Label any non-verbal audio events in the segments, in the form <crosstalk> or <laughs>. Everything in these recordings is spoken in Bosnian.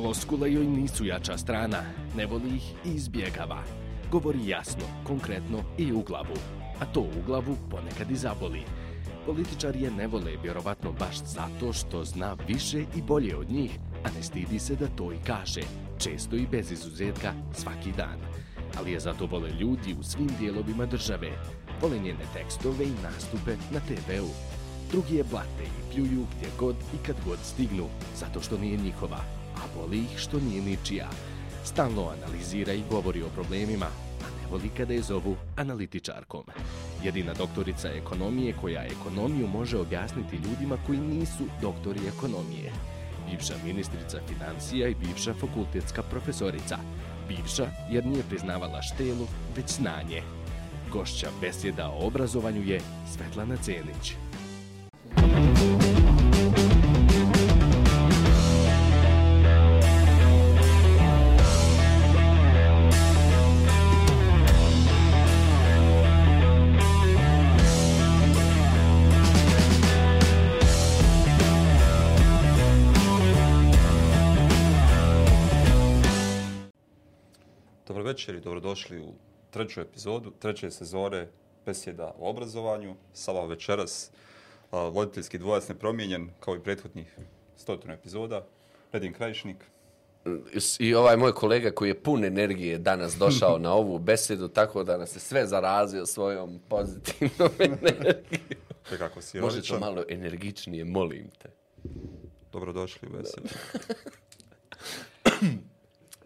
Floskule joj nisu jača strana, ne voli ih i izbjegava. Govori jasno, konkretno i u glavu. A to u glavu ponekad i zaboli. Političar je ne vole vjerovatno baš zato što zna više i bolje od njih, a ne stidi se da to i kaže, često i bez izuzetka, svaki dan. Ali je zato vole ljudi u svim dijelovima države, vole njene tekstove i nastupe na TV-u. Drugi je blate i pljuju gdje god i kad god stignu, zato što nije njihova, a voli ih što nije ničija. Stalno analizira i govori o problemima, a ne voli kada je zovu analitičarkom. Jedina doktorica ekonomije koja ekonomiju može objasniti ljudima koji nisu doktori ekonomije. Bivša ministrica financija i bivša fakultetska profesorica. Bivša jer nije priznavala štelu, već znanje. Gošća besjeda o obrazovanju je Svetlana Cenić. Večer i dobrodošli u treću epizodu, treće sezore besjeda o obrazovanju. Sava večeras, a, voditeljski dvojac nepromijenjen, kao i prethodnih stotinu epizoda. Redin Krajišnik. I ovaj moj kolega koji je pun energije danas došao na ovu besedu, tako da nas je sve zarazio svojom pozitivnom <laughs> energijom. Kako si Možete ironičan. malo energičnije, molim te. Dobrodošli u besedu. <clears throat>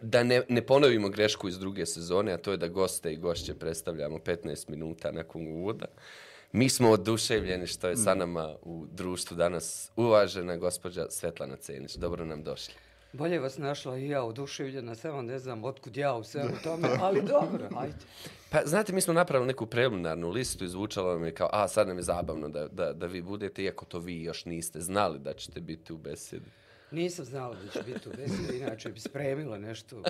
Da ne, ne ponovimo grešku iz druge sezone, a to je da goste i gošće predstavljamo 15 minuta nakon uvoda. Mi smo oduševljeni što je sa nama u društvu danas uvažena gospođa Svetlana Cenić. Dobro nam došli. Bolje vas našla i ja oduševljena, samo ne znam otkud ja u svemu tome, ali dobro, ajde. Pa, znate, mi smo napravili neku preliminarnu listu i zvučalo nam je kao, a, sad nam je zabavno da, da, da vi budete, iako to vi još niste znali da ćete biti u besedi. Nisam znala da će biti u besedi, inače bi spremila nešto,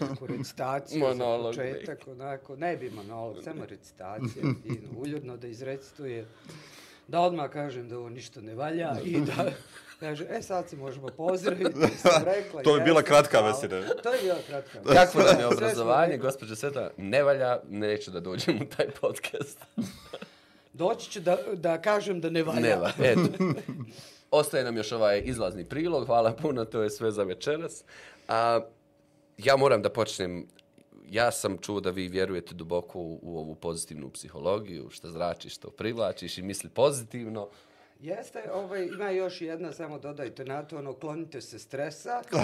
neku recitaciju Monolog za početak, onako, ne bi monolog, samo recitacija, fino, uljudno da izrecituje, da odmah kažem da ovo ništa ne valja i da kaže, e sad se možemo pozdraviti, sam rekla. To je bila kratka beseda. To je bila kratka beseda. Kakvo nam je obrazovanje, gospođa Sveta, ne valja, neću da dođem u taj podcast. Doći ću da, da kažem da ne valja. Ne valja, eto. <laughs> Ostaje nam još ovaj izlazni prilog, hvala puno, to je sve za večeras. A, ja moram da počnem, ja sam čuo da vi vjerujete duboko u, u ovu pozitivnu psihologiju, što zračiš, što privlačiš i misli pozitivno. Jeste, ovaj, ima još jedna, samo dodajte na to, ono, klonite se stresa, <laughs> pa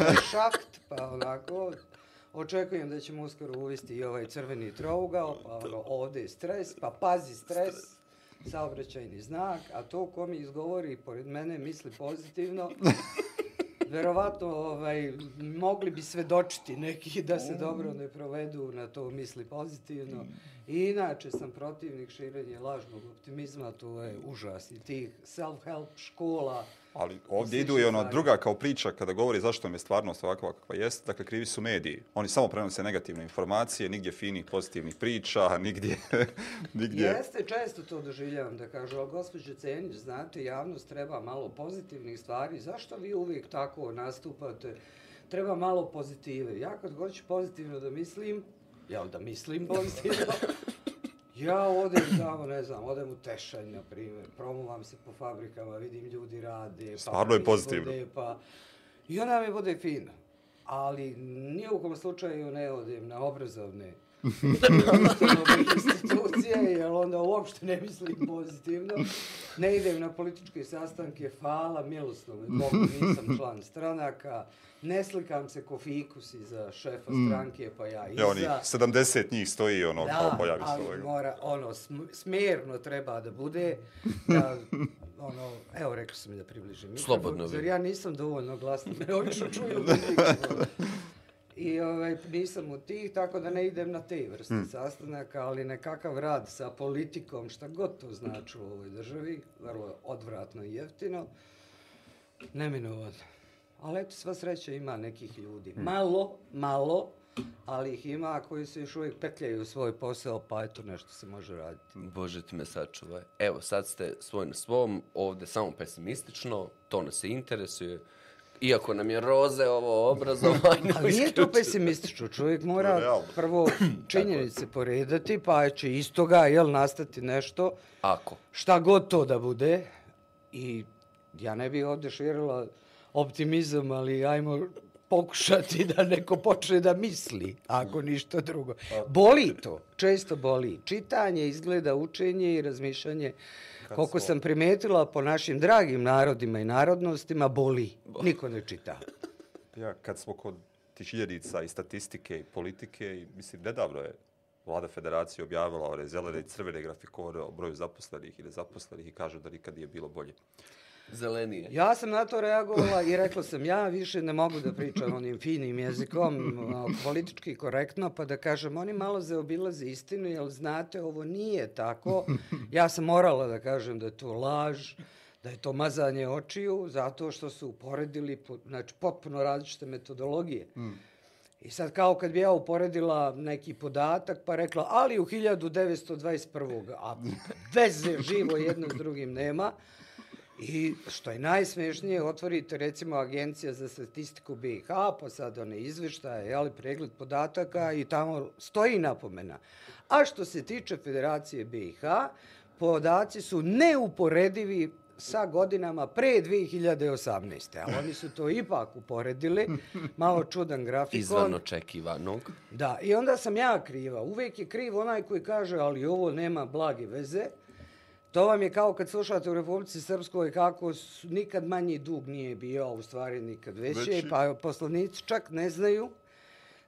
onaj šakt, pa onako, očekujem da ćemo uskoro uvesti i ovaj crveni trougao, pa ono, ovde je stres, pa pazi stres, saobraćajni znak, a to ko mi izgovori pored mene misli pozitivno, <laughs> verovatno ovaj, mogli bi svedočiti neki da se dobro ne provedu na to misli pozitivno. I inače sam protivnik širenja lažnog optimizma, to je užas i tih self-help škola. Ali ovdje idu i ona stvari. druga kao priča kada govori zašto nam je stvarnost ovakva kakva jest. Dakle, krivi su mediji. Oni samo prenose negativne informacije, nigdje finih pozitivnih priča, <laughs> nigdje... <laughs> nigdje... Jeste, često to doživljavam da kažu, ali gospođo Cenić, znate, javnost treba malo pozitivnih stvari, zašto vi uvijek tako nastupate? Treba malo pozitive. Ja kad hoću pozitivno da mislim, jel da mislim pozitivno, <laughs> ja odem tamo, ne znam, odem u Tešanj, na primjer, promovam se po fabrikama, vidim ljudi rade, pa Stvarno je proizvode, pozitivno. Pa, I onda mi bude fino. Ali nije u kom slučaju ne odem na <laughs> obrazovne institucije, jer onda uopšte ne mislim pozitivno. Ne idem na političke sastanke, hvala, milosno, Bogu nisam <laughs> član stranaka, ne slikam se ko fikus iza šefa stranke, pa ja iza. Ja, onih 70 njih stoji ono kao pojavi se ali ovaj. mora, ono, sm- smjerno treba da bude, <laughs> da, ono, evo, rekao sam mi da približim Slobodno. Zar ja nisam dovoljno glasno, <laughs> me obično čuju u mikrofonu. I ovaj, nisam u tih, tako da ne idem na te vrste Hmm. sastanaka, ali nekakav rad sa politikom, šta god to znači u ovoj državi, vrlo odvratno i jeftino, neminovano. Ali eto, sva sreća ima nekih ljudi. Hmm. Malo, malo, ali ih ima koji se još uvijek petljaju u svoj posao, pa eto nešto se može raditi. Bože ti me sačuvaj. Evo, sad ste svoj na svom, ovde samo pesimistično, to nas se interesuje. Iako nam je roze ovo obrazovanje. <laughs> Ali nije to pesimistično, čovjek mora prvo <clears throat> činjenice poredati, pa će iz toga jel, nastati nešto, Ako. šta god to da bude. I ja ne bih ovdje širila optimizam, ali ajmo pokušati <laughs> da neko počne da misli, ako ništa drugo. Boli to, često boli. Čitanje, izgleda, učenje i razmišljanje, koliko smo- sam primetila po našim dragim narodima i narodnostima, boli. Niko ne čita. Ja, kad smo kod tih činjenica i statistike i politike, i, mislim, nedavno je vlada federacije objavila ove zelene i crvene grafikone o broju zaposlenih i nezaposlenih i kažu da nikad nije bilo bolje. Zelenije. Ja sam na to reagovala i rekla sam ja više ne mogu da pričam onim finim jezikom, ono, politički korektno, pa da kažem oni malo zaobilaze istinu, jer znate ovo nije tako. Ja sam morala da kažem da je to laž, da je to mazanje očiju, zato što su uporedili po- znači, potpuno različite metodologije. I sad kao kad bi ja uporedila neki podatak pa rekla, ali u 1921. A veze živo jedno s drugim nema. I što je najsmešnije, otvorite recimo Agencija za statistiku BiH, pa sad one izveštaje, jeli, pregled podataka i tamo stoji napomena. A što se tiče Federacije BiH, podaci su neuporedivi sa godinama pre 2018. Ali oni su to ipak uporedili, malo čudan grafikon. Izvan očekivanog. Da, i onda sam ja kriva. Uvijek je kriv onaj koji kaže, ali ovo nema blage veze. To vam je kao kad slušate u Republici Srpskoj kako su, nikad manji dug nije bio, a u stvari nikad veći, Veći. pa poslanici čak ne znaju.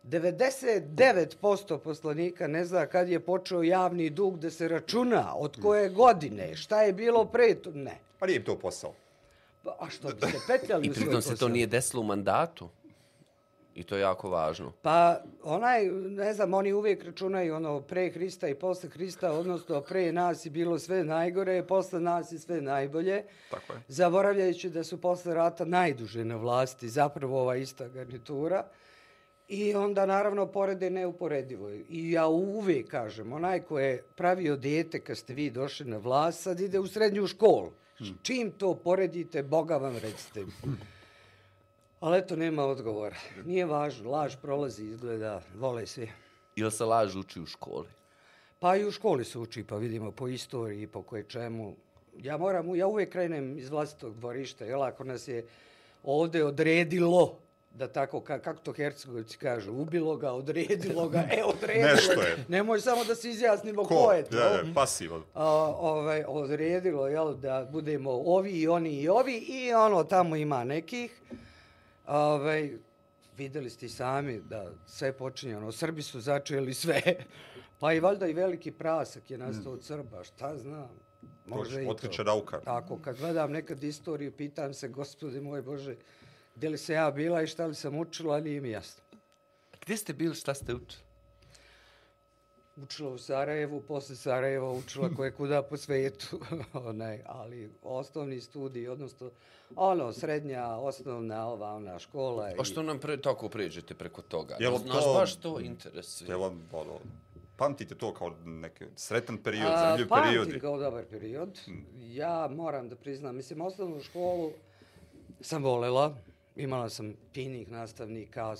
99% poslanika ne zna kad je počeo javni dug da se računa, od koje godine, šta je bilo pre to, ne. Pa nije im to posao. Pa, A što bi se petljali I u svoj pritom se to posao? nije desilo u mandatu. I to je jako važno. Pa onaj, ne znam, oni uvijek računaju ono pre Hrista i posle Hrista, odnosno pre nas je bilo sve najgore, posle nas je sve najbolje. Tako je. Zaboravljajući da su posle rata najduže na vlasti, zapravo ova ista garnitura. I onda naravno porede neuporedivo. I ja uvijek kažem, onaj ko je pravio dete kad ste vi došli na vlast, sad ide u srednju školu. Čim to poredite, Boga vam recite. <laughs> Ali eto, nema odgovora. Nije važno, laž prolazi, izgleda, vole svi. Ili se laž uči u školi? Pa i u školi se uči, pa vidimo po istoriji, po koje čemu. Ja moram, ja uvijek krenem iz vlastitog dvorišta, jel, ako nas je ovde odredilo, da tako, ka, kako to Hercegovici kažu, ubilo ga, odredilo ga, e, odredilo. Nešto ga. je. Nemoj samo da se izjasnimo ko, Ko? je to. Ja, ja, pasivan. a, ovaj, odredilo jel, da budemo ovi i oni i ovi i ono tamo ima nekih. Ovaj, videli ste i sami da sve počinje, ono, Srbi su začeli sve. <laughs> Pa i valjda i veliki prasak je nastao od Srba, šta znam. Može i Otkriće to. nauka. Tako, kad gledam nekad istoriju, pitam se, gospode moj Bože, gdje li se ja bila i šta li sam učila, nije mi jasno. Gdje ste bili, šta ste učili? Učila u Sarajevu, posle Sarajeva učila <laughs> koje kuda po svetu, <laughs> onaj, ali osnovni studij, odnosno ono, srednja, osnovna, ova, ona, škola. A što nam pre, tako pređete preko toga? Jel Znaš, to- baš to interesuje. Jel vam, ono, pamtite to kao neki sretan period, A, zanimljiv period? Pamtim kao dobar period. Ja moram da priznam, mislim, osnovnu školu sam volela. Imala sam finih nastavnika,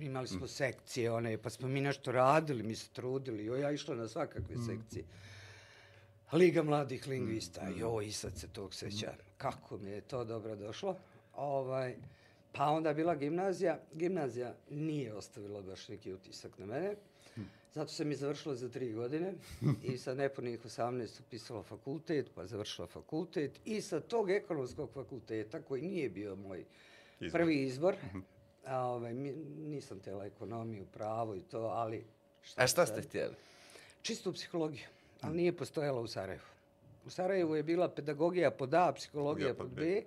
imali smo sekcije one, pa smo mi nešto radili, mi se trudili. Jo, ja išla na svakakve sekcije. Liga mladih lingvista, jo, i sad se tog seća. Kako mi je to dobro došlo. Ovaj, pa onda je bila gimnazija. Gimnazija nije ostavila baš neki utisak na mene. Zato sam i završila za tri godine i sa nepunih 18 upisala fakultet, pa završila fakultet i sa tog ekonomskog fakulteta, koji nije bio moj Izbor. prvi izbor, <laughs> a, ovaj, mi, nisam tela ekonomiju, pravo i to, ali... A šta sad? ste htjeli? Čistu psihologiju, ali nije postojala u Sarajevu. U Sarajevu je bila pedagogija pod A, psihologija pod B.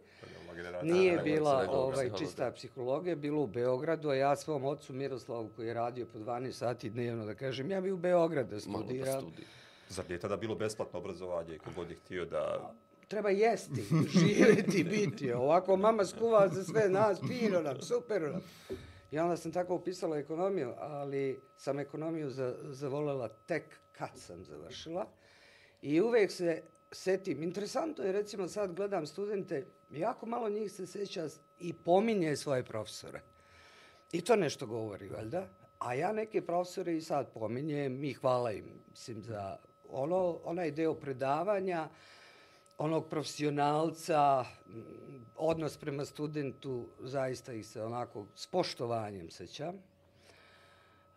Nije bila ovaj, čista psihologija, bilo u Beogradu, a ja svom ocu Miroslavu koji je radio po 12 sati dnevno, da kažem, ja bi u Beograd da Malo da studiram. studij. Zar je tada bilo besplatno obrazovanje i kogod je htio da... Treba jesti, <laughs> živjeti, <laughs> biti. Ovako mama skuva za sve nas, fino nam, super nam. I onda sam tako upisala ekonomiju, ali sam ekonomiju za, zavolela tek kad sam završila. I uvek se setim. Interesantno je, recimo, sad gledam studente, jako malo njih se seća i pominje svoje profesore. I to nešto govori, valjda. A ja neke profesore i sad pominjem i hvala im, mislim, za ono, onaj deo predavanja, onog profesionalca, m, odnos prema studentu, zaista ih se onako s poštovanjem sećam.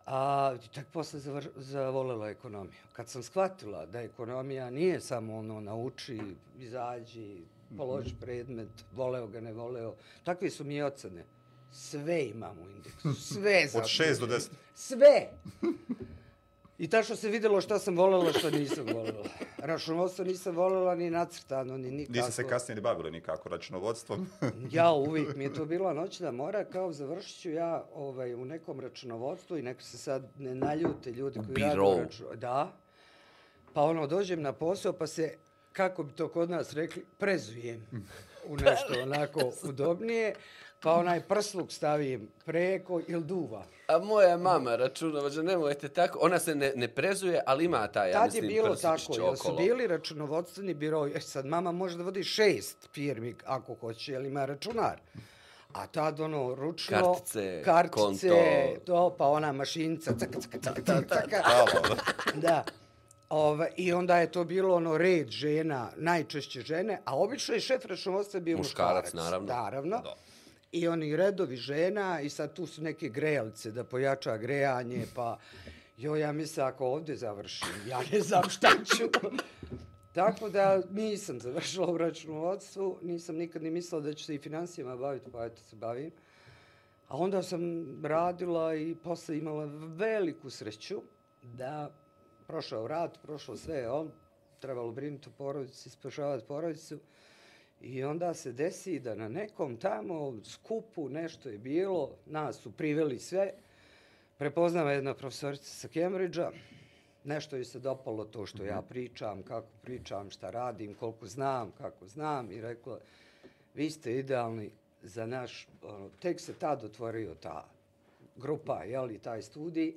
A tek posle zavr, zavolela ekonomiju. Kad sam shvatila da ekonomija nije samo ono nauči, izađi, položi predmet, voleo ga, ne voleo. Takve su mi ocene. Sve imam u indeksu. Sve <laughs> Od 6 do 10. Sve! <laughs> I tačno se videlo šta sam volela, šta nisam volela. Računovodstvo nisam volela ni nacrtano, ni nikako. Niste se kasnije ni bavili nikako računovodstvom. <laughs> Ja uvijek mi je to bila noćna mora, kao završit ću ja ovaj, u nekom računovodstvu i neko se sad ne naljute ljudi koji rade Birou. u računovodstvu. Da. Pa ono, dođem na posao pa se, kako bi to kod nas rekli, prezujem u nešto onako udobnije, pa onaj prsluk stavim preko ili duva. A moja mama računovođa, nemojte tako, ona se ne, ne prezuje, ali ima taj, ja Tad je mislim, bilo prstić tako, jer su bili računovodstveni biroj. E sad, mama može da vodi šest firmi ako hoće, jer ima računar. A tad ono, ručno, Kartice, kartice konto. to, pa ona mašinica, caka, caka, caka, caka, caka. Da. Ove, I onda je to bilo ono red žena, najčešće žene, a obično je šef računovodstva bio Muškarac, muškarac. naravno. Naravno. Da. I oni redovi žena i sad tu su neke grejalice da pojača grejanje, pa jo, ja mislim ako ovdje završim, ja ne znam šta ću. Tako da nisam završila u računovodstvu, nisam nikad ni mislila da ću se i financijama baviti, pa eto se bavim. A onda sam radila i posle imala veliku sreću da prošao rad, prošlo sve, on trebalo brinuti o porodici, spašavati porodicu. I onda se desi da na nekom tamo skupu nešto je bilo, nas su priveli sve, prepoznava jedna profesorica sa Cambridgea, nešto joj se dopalo to što ja pričam, kako pričam, šta radim, koliko znam, kako znam i rekla, vi ste idealni za naš, ono, tek se tad otvorio ta grupa, jeli, taj studij,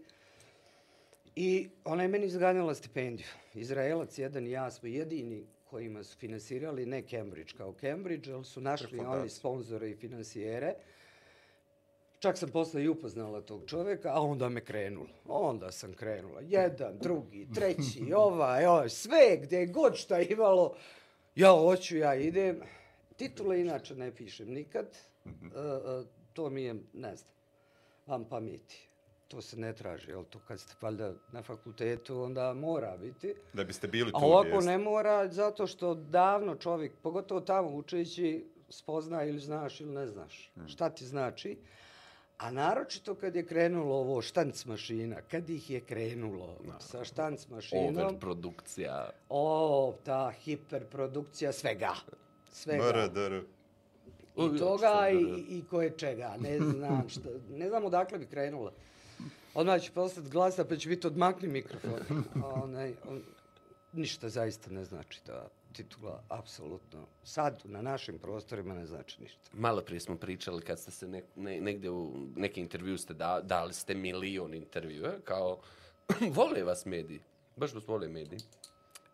I ona je meni zganjala stipendiju. Izraelac jedan i ja smo jedini kojima su finansirali, ne Cambridge kao Cambridge, ali su našli oni sponzore i finansijere. Čak sam posle i upoznala tog čoveka, a onda me krenulo. Onda sam krenula. Jedan, drugi, treći, <laughs> ovaj, ovaj, sve gdje god šta imalo. Ja hoću, ja idem. Titule inače ne pišem nikad. E, e, to mi je, ne znam, vam pameti. To se ne traži, jel to kad ste valjda na fakultetu, onda mora biti. Da biste bili tu A ovako ne mora, zato što davno čovjek, pogotovo tamo učeći, spozna ili znaš ili ne znaš. Hmm. Šta ti znači? A naročito kad je krenulo ovo štanc mašina, kad ih je krenulo sa štanc mašinom, Overprodukcija. o, ta hiperprodukcija svega. Svega. MRDR. I toga i, i koje čega, ne znam šta, ne znam odakle bi krenula. Odmah će postati glasa pa će biti odmakni mikrofon. Onaj, on, ništa zaista ne znači da titula, apsolutno, sad na našim prostorima ne znači ništa. Malo prije smo pričali kad ste se ne, ne, negde u neki intervju ste da, dali ste milion intervjua, kao <clears throat> vole vas mediji, baš vas vole mediji.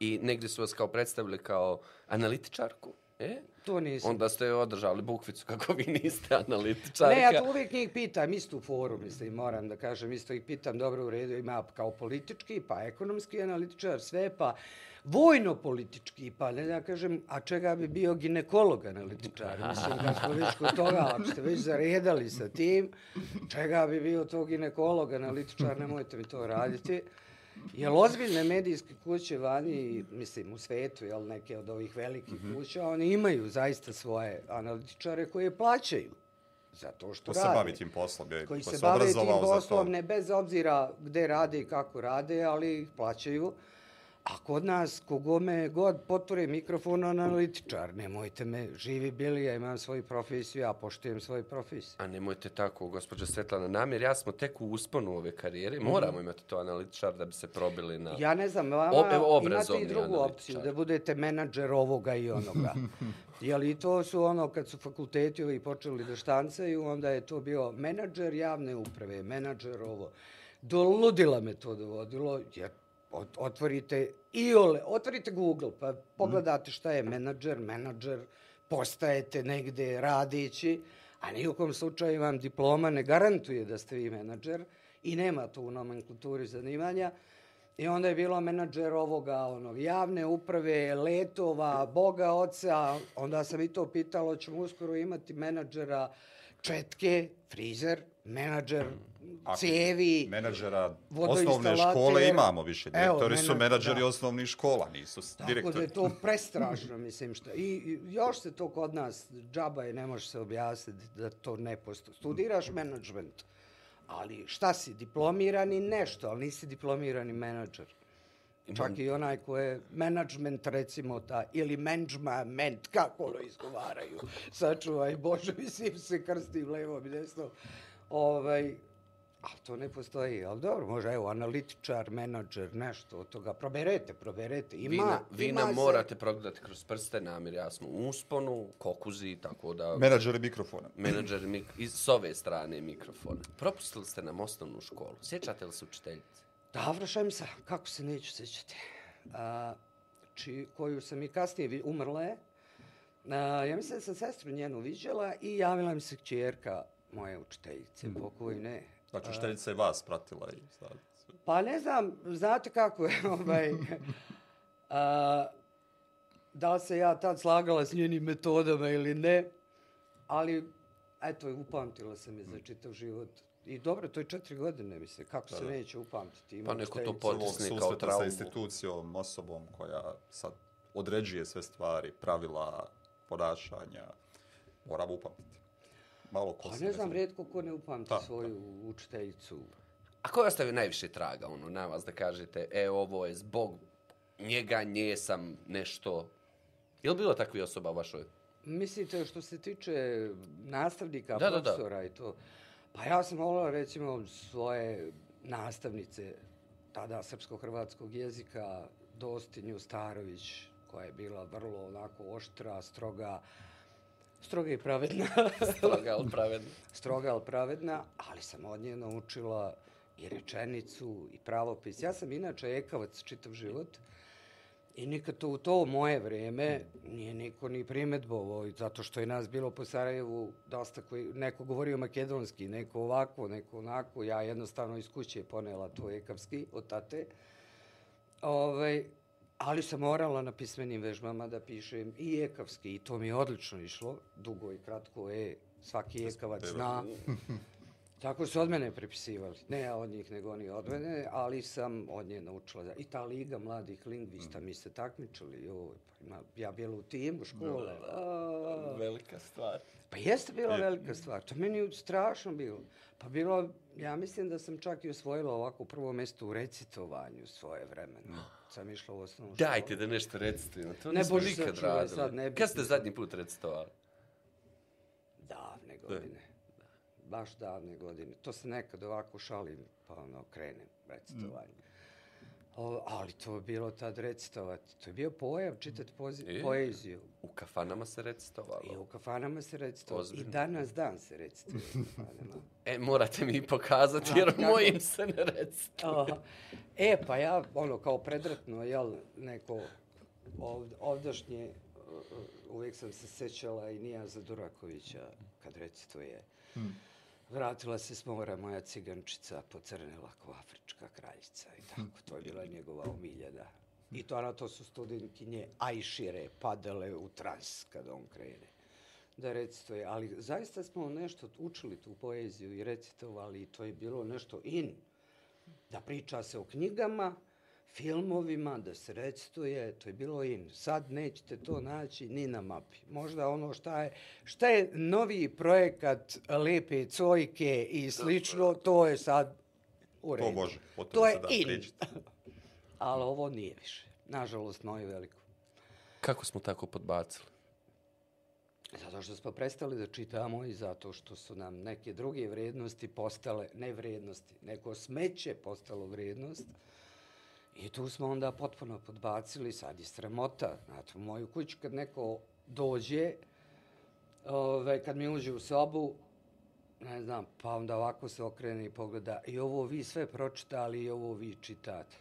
I negdje su vas kao predstavili kao analitičarku, e? To nisam. Onda ste održali bukvicu kako vi niste analitičarka. Ne, ja to uvijek njih pitam, isto u foru, mislim, moram da kažem, isto ih pitam, dobro, u redu, ima kao politički, pa ekonomski analitičar, sve, pa vojno-politički, pa ne da kažem, a čega bi bio ginekolog analitičar? <laughs> Mislim, kad smo već kod toga, ako ste već zaredali sa tim, čega bi bio to ginekolog analitičar, nemojte mi to raditi. Jel ozbiljne medijske kuće vani, mislim u svetu, jel neke od ovih velikih Mhm. kuća, oni imaju zaista svoje analitičare koje plaćaju. Zato što Ko se rade. bavi tim poslom, je, Koji ko se se bave tim za to. poslom, ne bez obzira gde rade i kako rade, ali ih plaćaju. A kod nas, kogome god potvore mikrofon, analitičar, nemojte me, živi bili, ja imam svoju profesiju, ja poštujem svoju profesiju. A nemojte tako, gospođa Svetlana, namjer, ja smo tek u usponu ove karijere, moramo imati to analitičar da bi se probili na... Ja ne znam, vama O- evo, imate i drugu opciju, da budete menadžer ovoga i onoga. <laughs> Jel i to su ono, kad su fakulteti ovi počeli da štancaju, onda je to bio menadžer javne uprave, menadžer ovo. Do ludila me to dovodilo, jer ot- otvorite iole, otvorite Google, pa pogledate šta je menadžer, menadžer, postajete negde radići, a ni slučaju vam diploma ne garantuje da ste vi menadžer i nema to u nomenklaturi zanimanja. I onda je bilo menadžer ovoga, onog, javne uprave, letova, boga oca. Onda sam i to pitalo, ćemo uskoro imati menadžera četke, frizer, menadžer Ako cevi, Menadžera osnovne škole imamo više. Evo, Direktori su menadž- menadžeri da. osnovnih škola, nisu s- Tako da direktori. je to <laughs> prestrašno, mislim što. I, I još se to kod nas, džaba je, ne može se objasniti da to ne postoji. Studiraš menadžment, ali šta si, diplomirani nešto, ali nisi diplomirani menadžer. Čak i onaj ko je menadžment, recimo, ta, ili menadžment, kako ono izgovaraju. Sačuvaj, Bože, mislim se krstim levom i desnom. Ovaj, a to ne postoji, ali dobro, može, evo, analitičar, menadžer, nešto od toga. Proberete, proberete. Ima, Vi, na, vi ima nam se- morate progledati kroz prste, namjer, ja smo u usponu, kokuzi, tako da... Menadžeri mikrofona. menadžer mik iz, s ove strane mikrofona. Propustili ste nam osnovnu školu. Sjećate li se učiteljice? Dobro, Šemsa, kako se neću sjećati. A, či, koju sam i kasnije, umrla je. A, ja mislim da sam sestru njenu viđala i javila mi se kćerka moje učiteljice, pokojne. Znači, učiteljica je vas pratila i sad. Pa ne znam, znate kako je, <laughs> ovaj, a, da li se ja tad slagala s njenim metodama ili ne, ali eto, upamtila sam je za čitav život. I dobro, to je četiri godine, mislim, kako se neće upamtiti. Ima Pa neko to Potisni kao susreta sa traumu. institucijom, osobom koja sad određuje sve stvari, pravila, ponašanja, moramo upamtiti. Malo ko Pa se ne znam, zna. rijetko ko ne upamti Da, svoju učiteljicu. A ko je ostavio najviše traga ono, na vas da kažete, e, ovo je zbog njega, nje sam nešto... Je li bilo takvi osoba u vašoj? Mislite što se tiče nastavnika, Da, da, da. profesora i to? Pa ja sam volila recimo svoje nastavnice tada srpsko-hrvatskog jezika, Dostinju Starović, koja je bila vrlo onako oštra, stroga, stroga i pravedna. <laughs> Stroga, ali pravedno. stroga, ali pravedna, ali sam od nje naučila i rečenicu i pravopis. Ja sam inače ekavac čitav život i nikad to u to moje vreme nije niko ni primetbovo, zato što je nas bilo po Sarajevu dosta koji, neko govorio makedonski, neko ovako, neko onako, ja jednostavno iz kuće ponela to ekavski od tate. Ovaj, ali sam morala na pismenim vežbama da pišem i ekavski i to mi je odlično išlo, dugo i kratko je, svaki ekavac zna. Tako su od mene prepisivali. Ne ja od njih, nego oni od mene, ali sam od nje naučila. Da... I ta liga mladih lingvista, mi se takmičili. Joj, pa ima, ja bila u timu škole. A, Velika stvar. Pa jeste bila velika stvar. To meni je strašno bilo. Pa bilo, ja mislim da sam čak i osvojila ovako prvo mjesto u recitovanju svoje vremena. Sam išla u osnovnu školu. Dajte da nešto recitujemo, to Ne, nismo Bože, nikad radili. sad ne Kad ste zadnji put recitovali? Davne godine. Baš davne godine. To se nekad ovako šalim, pa ono, krenem recitovanje. O, ali to je bilo tad recitovati. To je bio pojam, čitati pozi- E. poeziju. U kafanama se recitovalo. I u kafanama se recitovalo. I Ozbiljno. danas dan se recituje u kafanama. <laughs> E, morate mi pokazati, jer <laughs> kako? mojim se ne recituje. Aha. E, pa ja, ono, kao predratno, jel, neko ovd, ovdašnje, uh, uvijek sam se sećala i Nijaza Durakovića, kad recituje. Vratila se s mora moja cigančica, pocrnila ko afrička kraljica i tako, to je bila njegova omiljena. I to, na to su studentkinje Ajšire padale u trans kad on krene da recituje, ali zaista smo nešto učili tu poeziju i recitovali i to je bilo nešto in. Da priča se o knjigama, filmovima, da se recituje, to je bilo in. Sad nećete to naći ni na mapi. Možda ono šta je, šta je novi projekat Lepe cojke i slično, to je sad u redu. To može, o To je in. pričati. <laughs> Ali ovo nije više. Nažalost, moje veliko. Kako smo tako podbacili? Zato što smo prestali da čitamo i zato što su nam neke druge vrednosti postale, ne vrednosti, neko smeće postalo vrednost. I tu smo onda potpuno podbacili, sad je sramota. Znate, u moju kuću kad neko dođe, ove, kad mi uđe u sobu, ne znam, pa onda ovako se okrene i pogleda i ovo vi sve pročitali i ovo vi čitate.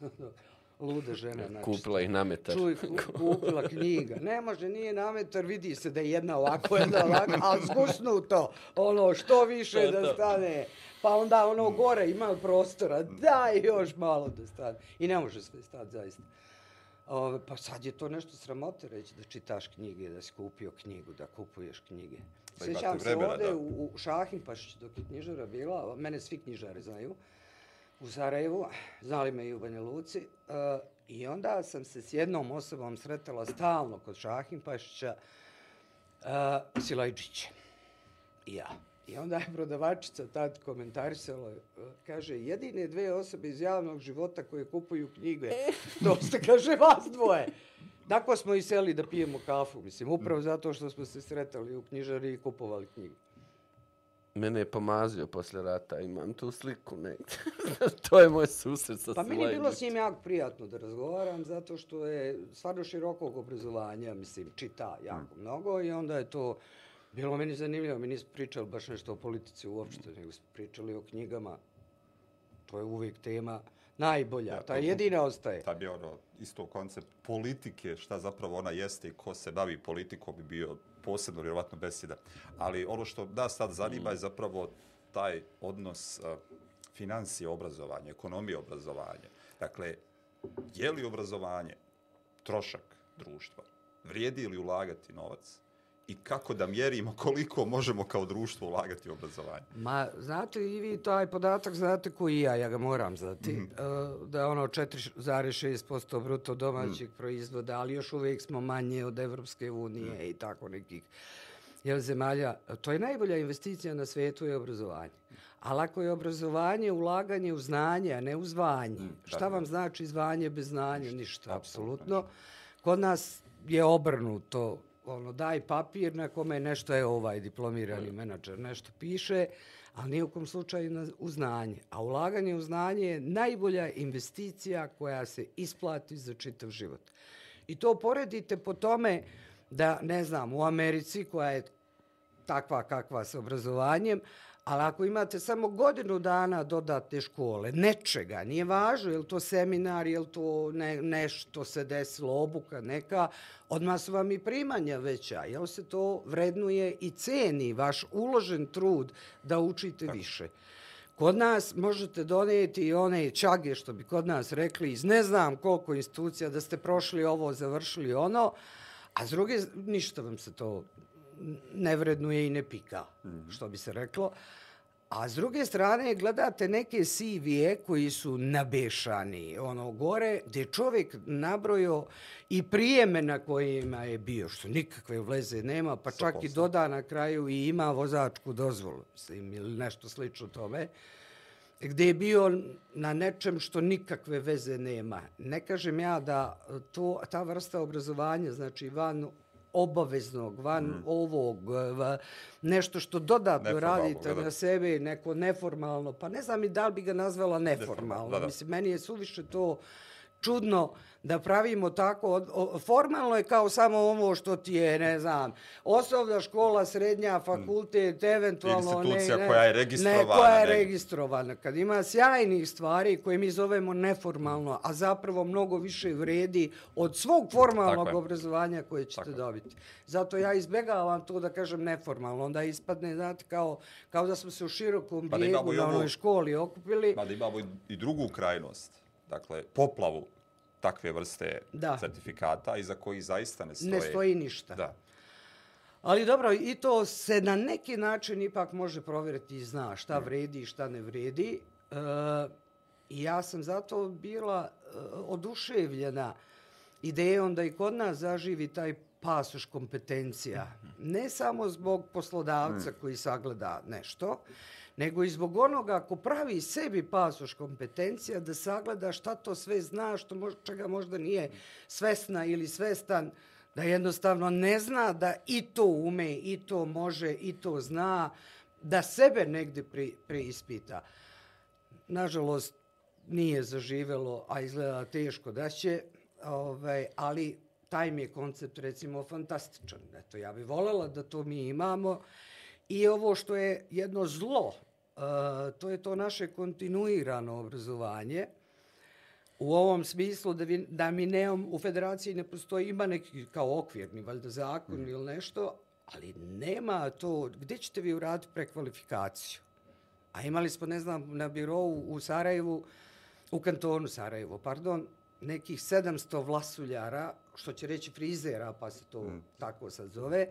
<laughs> Luda žena. Znači, Kupila ih nametar. Čuj, ku- kupila knjiga. Ne može, nije nametar, vidi se da je jedna ovako, jedna ovako, ali zgusnuto. Ono, što više To, da stane. Pa onda ono gore ima prostora, daj još malo da stane. I ne može sve stati, zaista. Ove, pa sad je to nešto sramote reći da čitaš knjige, da si kupio knjigu, da kupuješ knjige. Imate Sjećam se vremena, ovde da. u, u Šahinpašiću dok je knjižara bila, mene svi knjižari znaju, u Sarajevu, znali me i u Banja Luci, uh, i onda sam se s jednom osobom sretala stalno kod Šahinpašića, uh, Silajđić i ja. I onda je prodavačica tad komentarisala, uh, kaže, jedine dve osobe iz javnog života koje kupuju knjige, <laughs> to ste, kaže, vas dvoje. Tako smo i seli da pijemo kafu, mislim, upravo zato što smo se sretali u knjižari i kupovali knjige. Mene je pomazio posle rata, imam tu sliku negdje. <laughs> to je moj susret sa Pa meni je bilo s njim jako prijatno da razgovaram, zato što je stvarno širokog obrazovanja, mislim, čita jako mnogo i onda je to bilo meni zanimljivo. Mi nismo pričali baš nešto o politici uopšte, nego smo pričali o knjigama. To je uvijek tema najbolja, Ja, ta to- jedina ostaje. Tad bi ono, isto koncept politike, šta zapravo ona jeste i ko se bavi politikom bi bio posebno vjerovatno besjeda. Ali ono što nas sad zanima je zapravo taj odnos uh, financije obrazovanja, ekonomije obrazovanja. Dakle, je li obrazovanje trošak društva? Vrijedi li ulagati novac? I kako da mjerimo koliko možemo kao društvo ulagati u obrazovanje? Ma, znate i vi taj podatak, znate koji ja, ja ga moram znati, mm. da je ono 4,6% bruto domaćeg mm. proizvoda, ali još uvijek smo manje od Evropske unije mm. i tako nekih jel, zemalja. To je najbolja investicija na svijetu je obrazovanje. Ali ako je obrazovanje ulaganje u znanje, a ne u zvanje, mm, šta vam znači zvanje bez znanja? Ništa, apsolutno. Kod nas je obrnuto ono, daj papir na kome nešto je ovaj diplomirani menadžer, nešto piše, ali nije u kom slučaju na, u znanje. A ulaganje u znanje je najbolja investicija koja se isplati za čitav život. I to poredite po tome da, ne znam, u Americi koja je takva kakva sa obrazovanjem, ali ako imate samo godinu dana dodatne škole, nečega, nije važno, je li to seminar, je li to ne, nešto se desilo, obuka neka, odmah su vam i primanja veća, jel se to vrednuje i ceni vaš uložen trud da učite Tako. više. Kod nas možete donijeti i one čage, što bi kod nas rekli, iz ne znam koliko institucija, da ste prošli ovo, završili ono, a s druge, ništa vam se to ne vrednuje i ne pika, mm -hmm. što bi se reklo. A s druge strane gledate neke CV-e koji su nabešani ono gore, gdje čovjek nabrojio i prijeme na kojima je bio, što nikakve vleze nema, pa čak i doda na kraju i ima vozačku dozvolu, mislim, ili nešto slično tome gdje je bio na nečem što nikakve veze nema. Ne kažem ja da to, ta vrsta obrazovanja, znači van obaveznog, van mm. ovog, v, nešto što dodatno radite da. na sebe, neko neformalno, pa ne znam i da li bi ga nazvala neformalno. Da, da. Mislim, meni je suviše to čudno da pravimo tako, formalno je kao samo ovo što ti je, ne znam, osnovna škola, srednja, fakultet, mm. eventualno... Institucija ne, ne, koja je registrovana. Ne, koja je ne. registrovana. Kad ima sjajnih stvari koje mi zovemo neformalno, a zapravo mnogo više vredi od svog formalnog tako obrazovanja koje ćete tako dobiti. Zato ja izbjegavam to da kažem neformalno. Onda ispadne, znate, kao, kao da smo se u širokom pa bijegu na onoj školi okupili. Pa da imamo i drugu krajnost dakle, poplavu takve vrste da. certifikata iza koji zaista ne stoji. Ne stoji ništa. Da. Ali dobro, i to se na neki način ipak može provjeriti i zna šta vredi i šta ne vredi. E, I ja sam zato bila e, oduševljena idejom da i kod nas zaživi taj pasoš kompetencija. Ne samo zbog poslodavca koji sagleda nešto, nego i zbog onoga ako pravi sebi pasoš kompetencija da sagleda šta to sve zna, što mož, čega možda nije svesna ili svestan, da jednostavno ne zna da i to ume, i to može, i to zna, da sebe negde pri, preispita. Nažalost, nije zaživelo, a izgleda teško da će, ovaj, ali taj mi je koncept recimo fantastičan. Eto, ja bih volela da to mi imamo i ovo što je jedno zlo, to je to naše kontinuirano obrazovanje u ovom smislu da, vi, da mi nemam, u federaciji ne postoji, ima neki kao okvirni, valjda zakon mm. ili nešto, ali nema to, gdje ćete vi uraditi prekvalifikaciju? A imali smo, ne znam, na birovu u Sarajevu, u kantonu Sarajevo, pardon, nekih 700 vlasuljara, što će reći frizera, pa se to mm. tako sad zove,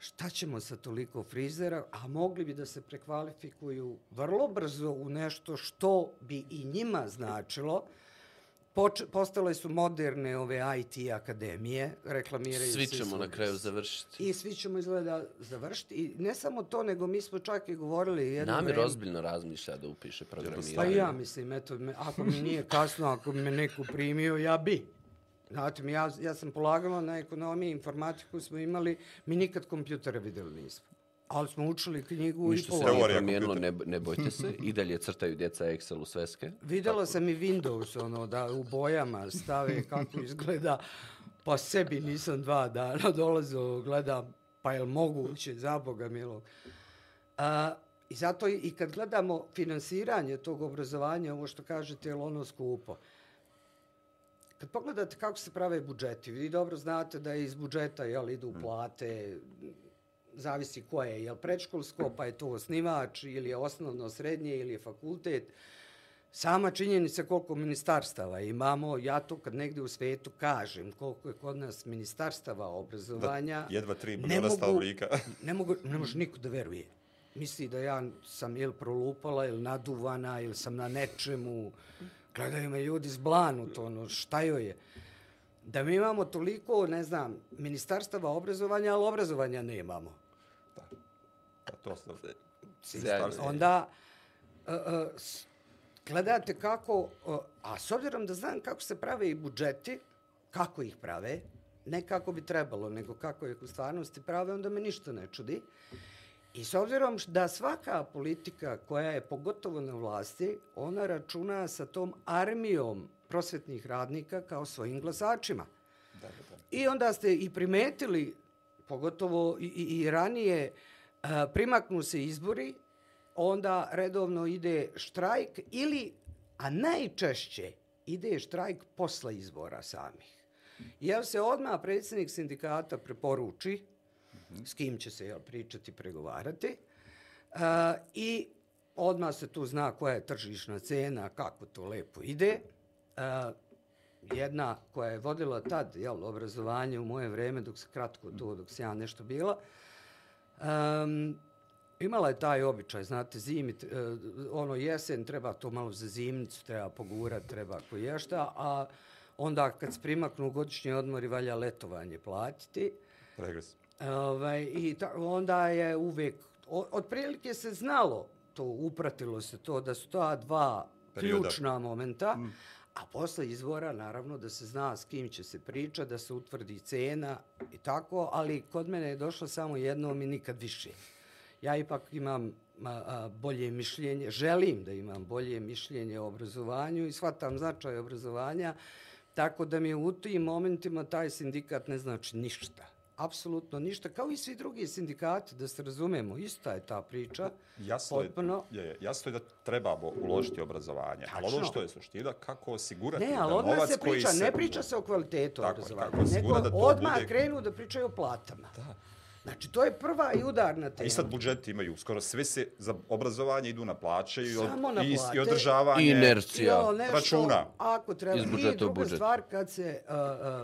šta ćemo sa toliko frizera, a mogli bi da se prekvalifikuju vrlo brzo u nešto što bi i njima značilo, Poč postale su moderne ove IT akademije, reklamiraju svi ćemo na kraju završiti. I svi ćemo izgleda završiti. I ne samo to, nego mi smo čak i govorili jedno Namir vreme... ozbiljno razmišlja da upiše programiranje. Pa ja mislim, eto, me, ako mi nije kasno, ako me neko primio, ja bi. Znate mi, ja, ja sam polagala na ekonomiji, informatiku smo imali, mi nikad kompjutere videli nismo. Ali smo učili knjigu Ništa i polagala. Ništa se ne, ne bojte se, i dalje crtaju djeca Excel u sveske. Videla sam i Windows, ono, da u bojama stave kako izgleda, pa sebi nisam dva dana <laughs> dolazio, gledam, pa je li moguće, za Boga milog. A, I zato i kad gledamo finansiranje tog obrazovanja, ovo što kažete, je ono skupo, Kad pogledate kako se prave budžeti, vi dobro znate da iz budžeta jel, idu mm. plate, zavisi ko je, jel predškolsko, pa je to osnivač, ili je osnovno, srednje, ili je fakultet. Sama činjenica koliko ministarstava imamo, ja to kad negdje u svetu kažem, koliko je kod nas ministarstava obrazovanja... Da, jedva tri miliona stavlika. <laughs> ne, mogu, ne može niko da veruje. Misli da ja sam ili prolupala, ili naduvana, ili sam na nečemu gledaju me ljudi to ono, šta joj je? Da mi imamo toliko, ne znam, ministarstava obrazovanja, ali obrazovanja nemamo. Da. Pa to se... Onda, uh, uh, gledate kako, uh, a s obzirom da znam kako se prave i budžeti, kako ih prave, ne kako bi trebalo, nego kako ih u stvarnosti prave, onda me ništa ne čudi. I s obzirom da svaka politika koja je pogotovo na vlasti, ona računa sa tom armijom prosvetnih radnika kao svojim glasačima. Da, da, da. I onda ste i primetili, pogotovo i, i, i ranije, a, primaknu se izbori, onda redovno ide štrajk ili, a najčešće, ide štrajk posle izbora samih. Jer se odmah predsjednik sindikata preporuči, s kim će se jel, pričati, pregovarati. Uh, I odmah se tu zna koja je tržišna cena, kako to lepo ide. Uh, jedna koja je vodila tad jel, obrazovanje u moje vreme, dok se kratko to, dok se ja nešto bila, um, imala je taj običaj, znate, zimi, uh, e, ono jesen, treba to malo za zimnicu, treba pogurati, treba ko ješta, a onda kad se primaknu odmor odmori, valja letovanje platiti. Regres. Ovaj, I ta, onda je uvek, otprilike se znalo, to upratilo se to, da su to dva Perioda. ključna momenta, mm. a posle izvora, naravno, da se zna s kim će se priča, da se utvrdi cena i tako, ali kod mene je došlo samo jednom i nikad više. Ja ipak imam a, a, bolje mišljenje, želim da imam bolje mišljenje o obrazovanju i shvatam značaj obrazovanja, tako da mi u tim momentima taj sindikat ne znači ništa apsolutno ništa, kao i svi drugi sindikati, da se razumemo, ista je ta priča. Jasno, potpuno. je, je, jasno je da treba uložiti obrazovanje, Tačno. ali ono što je suština, kako osigurati ne, ali da novac se priča, koji se... Ne priča se o kvalitetu Tako, obrazovanja, nego da odmah bude... krenu da pričaju o platama. Da. Znači, to je prva i udarna tema. I sad budžeti imaju, skoro sve se za obrazovanje idu na plaće i, od, na i, plate. i održavanje Inercija. računa. Ako treba. I druga budžet. stvar, kad se uh,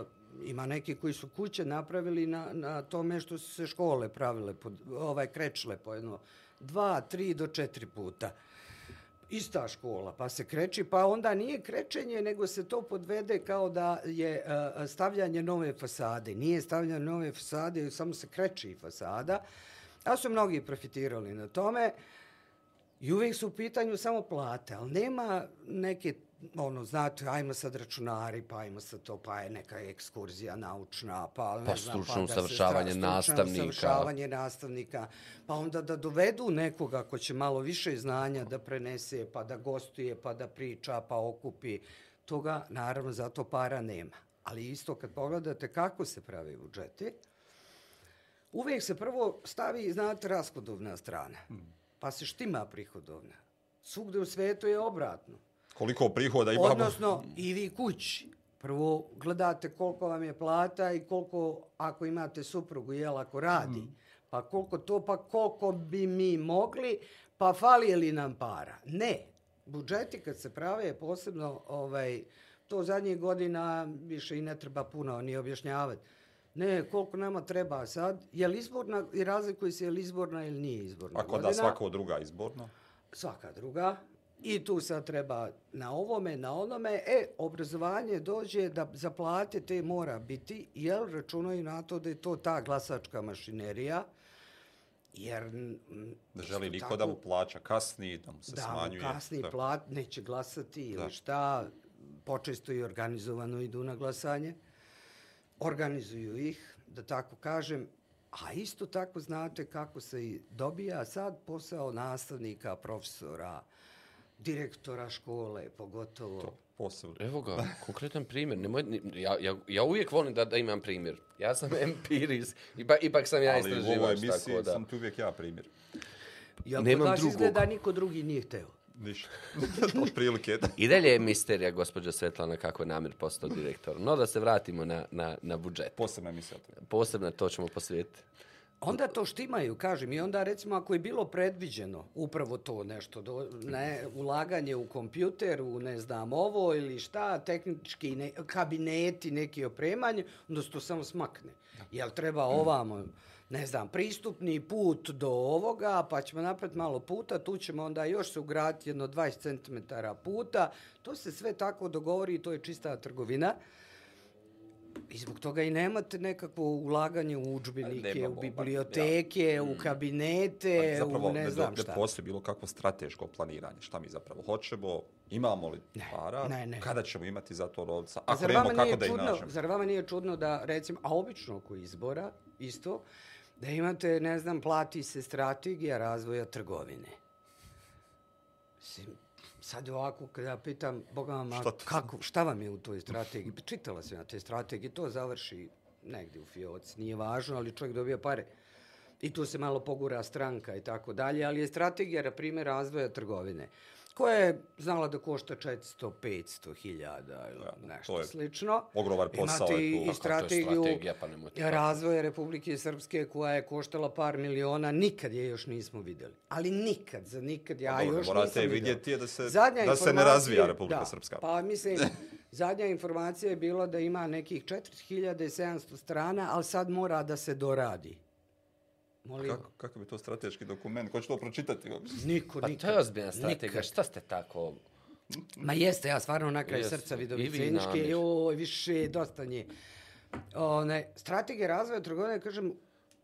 uh, ima neki koji su kuće napravili na, na tome što su se škole pravile, pod, ovaj krečle po jedno, dva, tri do četiri puta. Ista škola, pa se kreči, pa onda nije krečenje, nego se to podvede kao da je uh, stavljanje nove fasade. Nije stavljanje nove fasade, samo se kreči fasada. A su mnogi profitirali na tome. I uvijek su u pitanju samo plate, ali nema neke ono, znate, ajmo sad računari, pa ajmo sad to, pa je neka ekskurzija naučna, pa ne pa znam, stručno pa usavršavanje nastavnika. usavršavanje nastavnika, pa onda da dovedu nekoga ko će malo više znanja da prenese, pa da gostuje, pa da priča, pa okupi. Toga, naravno, zato para nema. Ali isto kad pogledate kako se pravi budžeti, uvijek se prvo stavi, znate, rashodovna strana, pa se štima prihodovna. Svugde u svetu je obratno. Koliko prihoda imamo? Odnosno, i vi kući. Prvo gledate koliko vam je plata i koliko, ako imate suprugu, jel, ako radi. Pa koliko to, pa koliko bi mi mogli, pa fali li nam para? Ne. Budžeti kad se prave, posebno, ovaj, to zadnjih godina više i ne treba puno ni objašnjavati. Ne, koliko nama treba sad. Je li izborna, i razlikuje se je li izborna ili nije izborna Ako da svako druga izborno. svaka druga. I tu sad treba na ovome, na onome. E, obrazovanje dođe da za plate te mora biti, jer računaju na to da je to ta glasačka mašinerija. Jer... Da želi niko tako, da mu plaća kasni, da mu se da smanjuje. mu kasni Da. plat, neće glasati ili Da. šta. Počesto i organizovano idu na glasanje. Organizuju ih, da tako kažem. A isto tako znate kako se i dobija sad posao nastavnika, profesora, direktora škole, pogotovo. To posebno. Evo ga, konkretan primjer. Nemoj, ja, ja, ja uvijek volim da, da imam primjer. Ja sam <laughs> empiris, ipak, ipak sam ja Ali u ovoj istraživač, emisiji tako da. sam ti uvijek ja primjer. Ja Nemam drugog. izgleda niko drugi nije hteo. Ništa. <laughs> Otprilike. da. I dalje je misterija, gospođa Svetlana, kako je Namir postao direktor. No, da se vratimo na, na, na budžet. Posebna emisija. Posebno to ćemo posvijetiti. Onda to štimaju, kažem, i onda recimo ako je bilo predviđeno upravo to nešto, do, ne, ulaganje u kompjuter, u ne znam ovo ili šta, tehnički ne, kabineti, neki opremanje, onda se to samo smakne. Jel treba ovamo, ne znam, pristupni put do ovoga, pa ćemo napraviti malo puta, tu ćemo onda još se ugraditi jedno 20 cm puta, to se sve tako dogovori i to je čista trgovina. I zbog toga i nemate nekakvo ulaganje u učbenike, u pa, biblioteke, u kabinete, Zapravo, u ne ne, znam ne šta. postoji bilo kakvo strateško planiranje. Šta mi zapravo hoćemo? Imamo li para? ne, ne. Kada ćemo imati za to novca? A Ako zar vama kako da čudno, nađemo? zar vama nije čudno da, recimo, a obično oko izbora, isto, da imate, ne znam, plati se strategija razvoja trgovine. Mislim, sad ovako, kada ja pitam, Boga vam, a Šta kako, šta vam je u toj strategiji? Pa Čitala sam ja te strategije, to završi negdje u fioci, nije važno, ali čovjek dobija pare. I tu se malo pogura stranka i tako dalje, ali je strategija, na primjer, razvoja trgovine, koja je znala da košta 400-500 hiljada ili to nešto je slično. ogroman posao Imate je tu. i strategiju pa razvoja Republike Srpske koja je koštala par miliona, nikad je još nismo vidjeli. Ali nikad, za nikad, ja Pa dobro, još morate nisam vidjeti je da se- Zadnja da se ne razvija Republika da, Srpska. Pa mislim, zadnja informacija je bila da ima nekih 4700 strana, ali sad mora da se doradi. Molim, Kako, kako bi to strateški dokument? Ko će to pročitati? niko, Pa nikad. to je ozbiljna strategija. Šta ste tako... Ma jeste, ja stvarno na kraju Jeste. srca I vi, vidoviceničke, Namir. joj, više, dosta nje. One, strategija razvoja trgovine, kažem,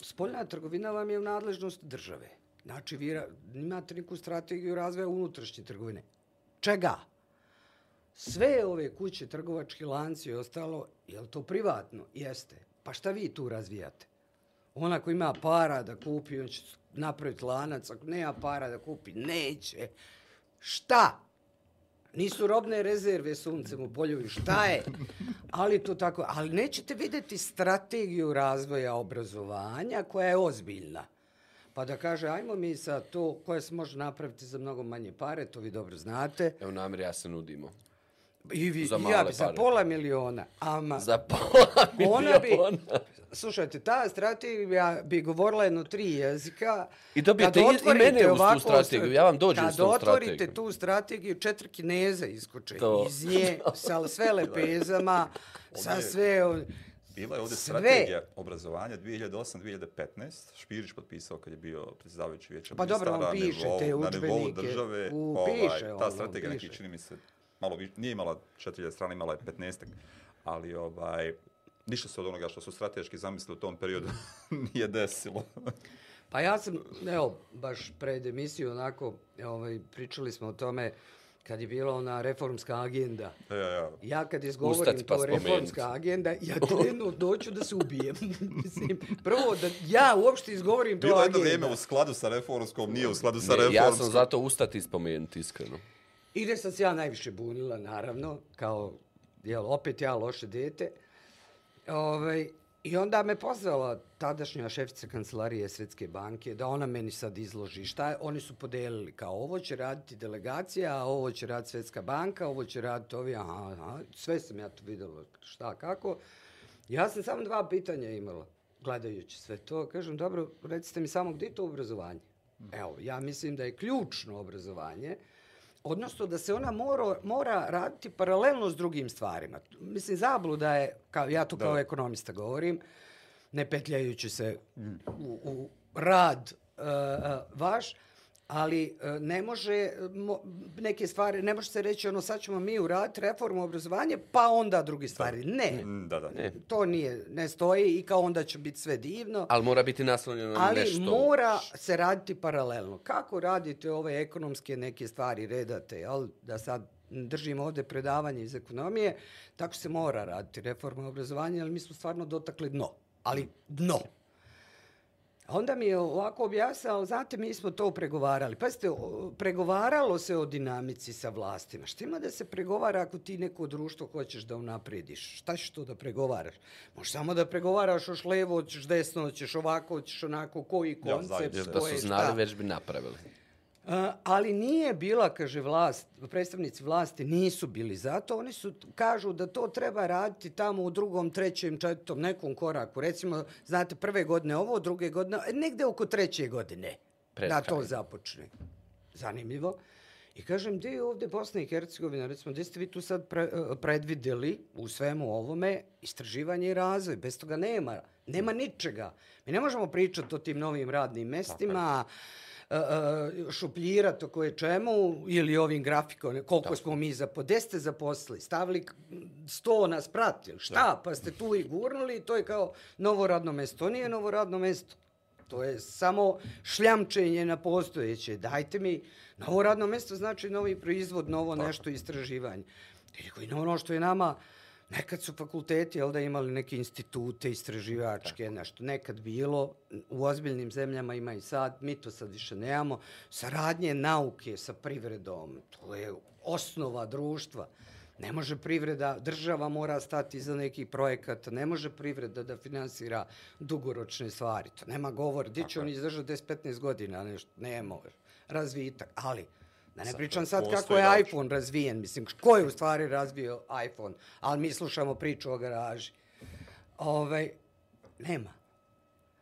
spoljna trgovina vam je u nadležnosti države. Znači, vi imate neku strategiju razvoja unutrašnje trgovine. Čega? Sve ove kuće, trgovački lanci i ostalo, je li to privatno? Jeste. Pa šta vi tu razvijate? Ona ko ima para da kupi, on će napraviti lanac, ako nema para da kupi, neće. Šta? Nisu robne rezerve suncem u poljovi, šta je? Ali to tako, ali nećete vidjeti strategiju razvoja obrazovanja koja je ozbiljna. Pa da kaže, ajmo mi sa to koje se može napraviti za mnogo manje pare, to vi dobro znate. Evo Namir, ja se nudimo. I vi, Za i ja male bi za pola miliona. Ama, Za pola <laughs> ona bi, miliona. slušajte, ta strategija bi govorila jedno tri jezika. I dobijete i- i mene uz tu strategiju, stra- ja vam dođem s tom Kad otvorite tu strategiju, četiri kineze iskoče To. iz nje, <laughs> sa sve lepezama, sa sve... Bila je ovdje Sve. strategija obrazovanja 2008-2015. Špirić potpisao kad je bio predsjedavajući vijeća Pa dobro, on na piše nivou- te Na nivou države, U- ovaj, piše ta on, on strategija neki čini mi se, malo više, nije imala 4000 strana, imala je 15 ali ovaj, ništa se od onoga što su strateški zamislili u tom periodu <laughs> nije desilo. Pa ja sam, evo, baš pred emisiju onako, ovaj, pričali smo o tome kad je bila ona reformska agenda. ja, ja. Ja kad izgovorim pa to spomenut. reformska agenda, ja krenu doću da se ubijem. <laughs> Mislim, prvo da ja uopšte izgovorim to Bilo je jedno agenda. vrijeme u skladu sa reformskom, nije u skladu sa Ne, reformskom. ja sam zato ustati i spomenuti, iskreno. I gde sam se ja najviše bunila, naravno, kao, jel, opet ja loše dete. Ovaj, I onda me pozvala tadašnja šefica kancelarije Svetske banke da ona meni sad izloži šta je. Oni su podelili kao ovo će raditi delegacija, a ovo će raditi Svetska banka, ovo će raditi ovi, aha, aha. Sve sam ja to videla šta, kako. Ja sam samo dva pitanja imala gledajući sve to. Kažem, dobro, recite mi samo gdje je to obrazovanje? Evo, ja mislim da je ključno obrazovanje, odnosno da se ona mora, mora raditi paralelno s drugim stvarima. Mislim, zabluda je, kao, ja to kao Da. ekonomista govorim, ne petljajući se u, u rad uh, uh, vaš, ali uh, ne može mo, neke stvari, ne može se reći ono sad ćemo mi uraditi reformu obrazovanja, pa onda drugi stvari. Ne, Mm, Da, da. to nije, ne stoji i kao onda će biti sve divno. Ali mora biti naslonjeno na Ali nešto. mora se raditi paralelno. Kako radite ove ekonomske neke stvari, redate, jel? da sad držimo ovde predavanje iz ekonomije, tako se mora raditi reforma obrazovanja, ali mi smo stvarno dotakli dno. Ali dno. Onda mi je ovako objasnao, znate, mi smo to pregovarali. Pazite, pregovaralo se o dinamici sa vlastima. Šta ima da se pregovara ako ti neko društvo hoćeš da unaprediš? Šta ćeš to da pregovaraš? Možeš samo da pregovaraš hoćeš levo, hoćeš desno, hoćeš ovako, hoćeš onako, koji Ja, koncept, zaista. Da ko je su šta. znali, već bi napravili. Ali nije bila, kaže vlast, predstavnici vlasti nisu bili zato, oni su, kažu da to treba raditi tamo u drugom, trećem, četvrtom, nekom koraku. Recimo, znate, prve godine ovo, druge godine, e, negde oko treće godine Pred da to započne. Zanimljivo. I kažem, gdje je ovdje Bosna i Hercegovina, recimo, gdje ste vi tu sad pre, e, predvidjeli u svemu ovome istraživanje i razvoj? Bez toga nema, nema ničega. Mi ne možemo pričati o tim novim radnim mestima, e, šupljirati o koje čemu ili ovim grafikom, koliko smo mi za po ste zaposlili, stavili sto nas pratili, šta, pa ste tu i gurnuli, to je kao novo radno mesto. To nije novo radno mesto. To je samo šljamčenje na postojeće. Dajte mi novo radno mjesto, znači novi proizvod, novo nešto istraživanje. I ono što je nama, nekad su fakulteti, jel da imali neke institute istraživačke, nešto nekad bilo, u ozbiljnim zemljama ima i sad, mi to sad više nemamo, saradnje nauke sa privredom, to je osnova društva. Ne može privreda, država mora stati iza nekih projekata, ne može privreda da finansira dugoročne stvari. To nema govor. Gdje će on izdržati 10-15 godina, nešto, nema razvitak. Ali, da ne Sad, pričam sad kako je iPhone razvijen, mislim, ko je u stvari razvio iPhone, ali mi slušamo priču o garaži. Ovaj, nema.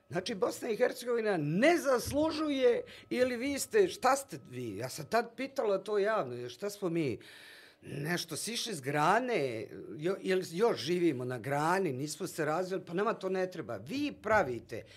Znači, Bosna i Hercegovina ne zaslužuje ili vi ste, šta ste vi? Ja sam tad pitala to javno, šta smo mi? Nešto sišli s grane, jo, ili još živimo na grani, nismo se razvili, pa nama to ne treba. Vi pravite uh,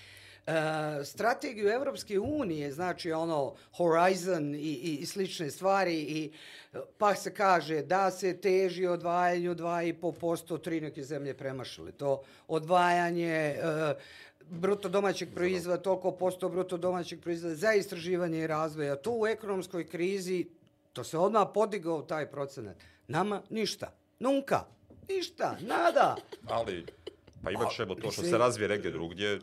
strategiju Evropske unije, znači ono Horizon i, i, i slične stvari, i, e, pa se kaže da se teži odvajanju 2,5%, tri neke zemlje premašile to odvajanje, uh, bruto domaćeg proizvoda, toliko posto bruto domaćeg proizvoda za istraživanje i razvoja. Tu u ekonomskoj krizi, to se odmah podigao taj procenat. Nama ništa. Nunka. Ništa. Nada. Ali, pa imat ćemo to što se razvije negdje drugdje,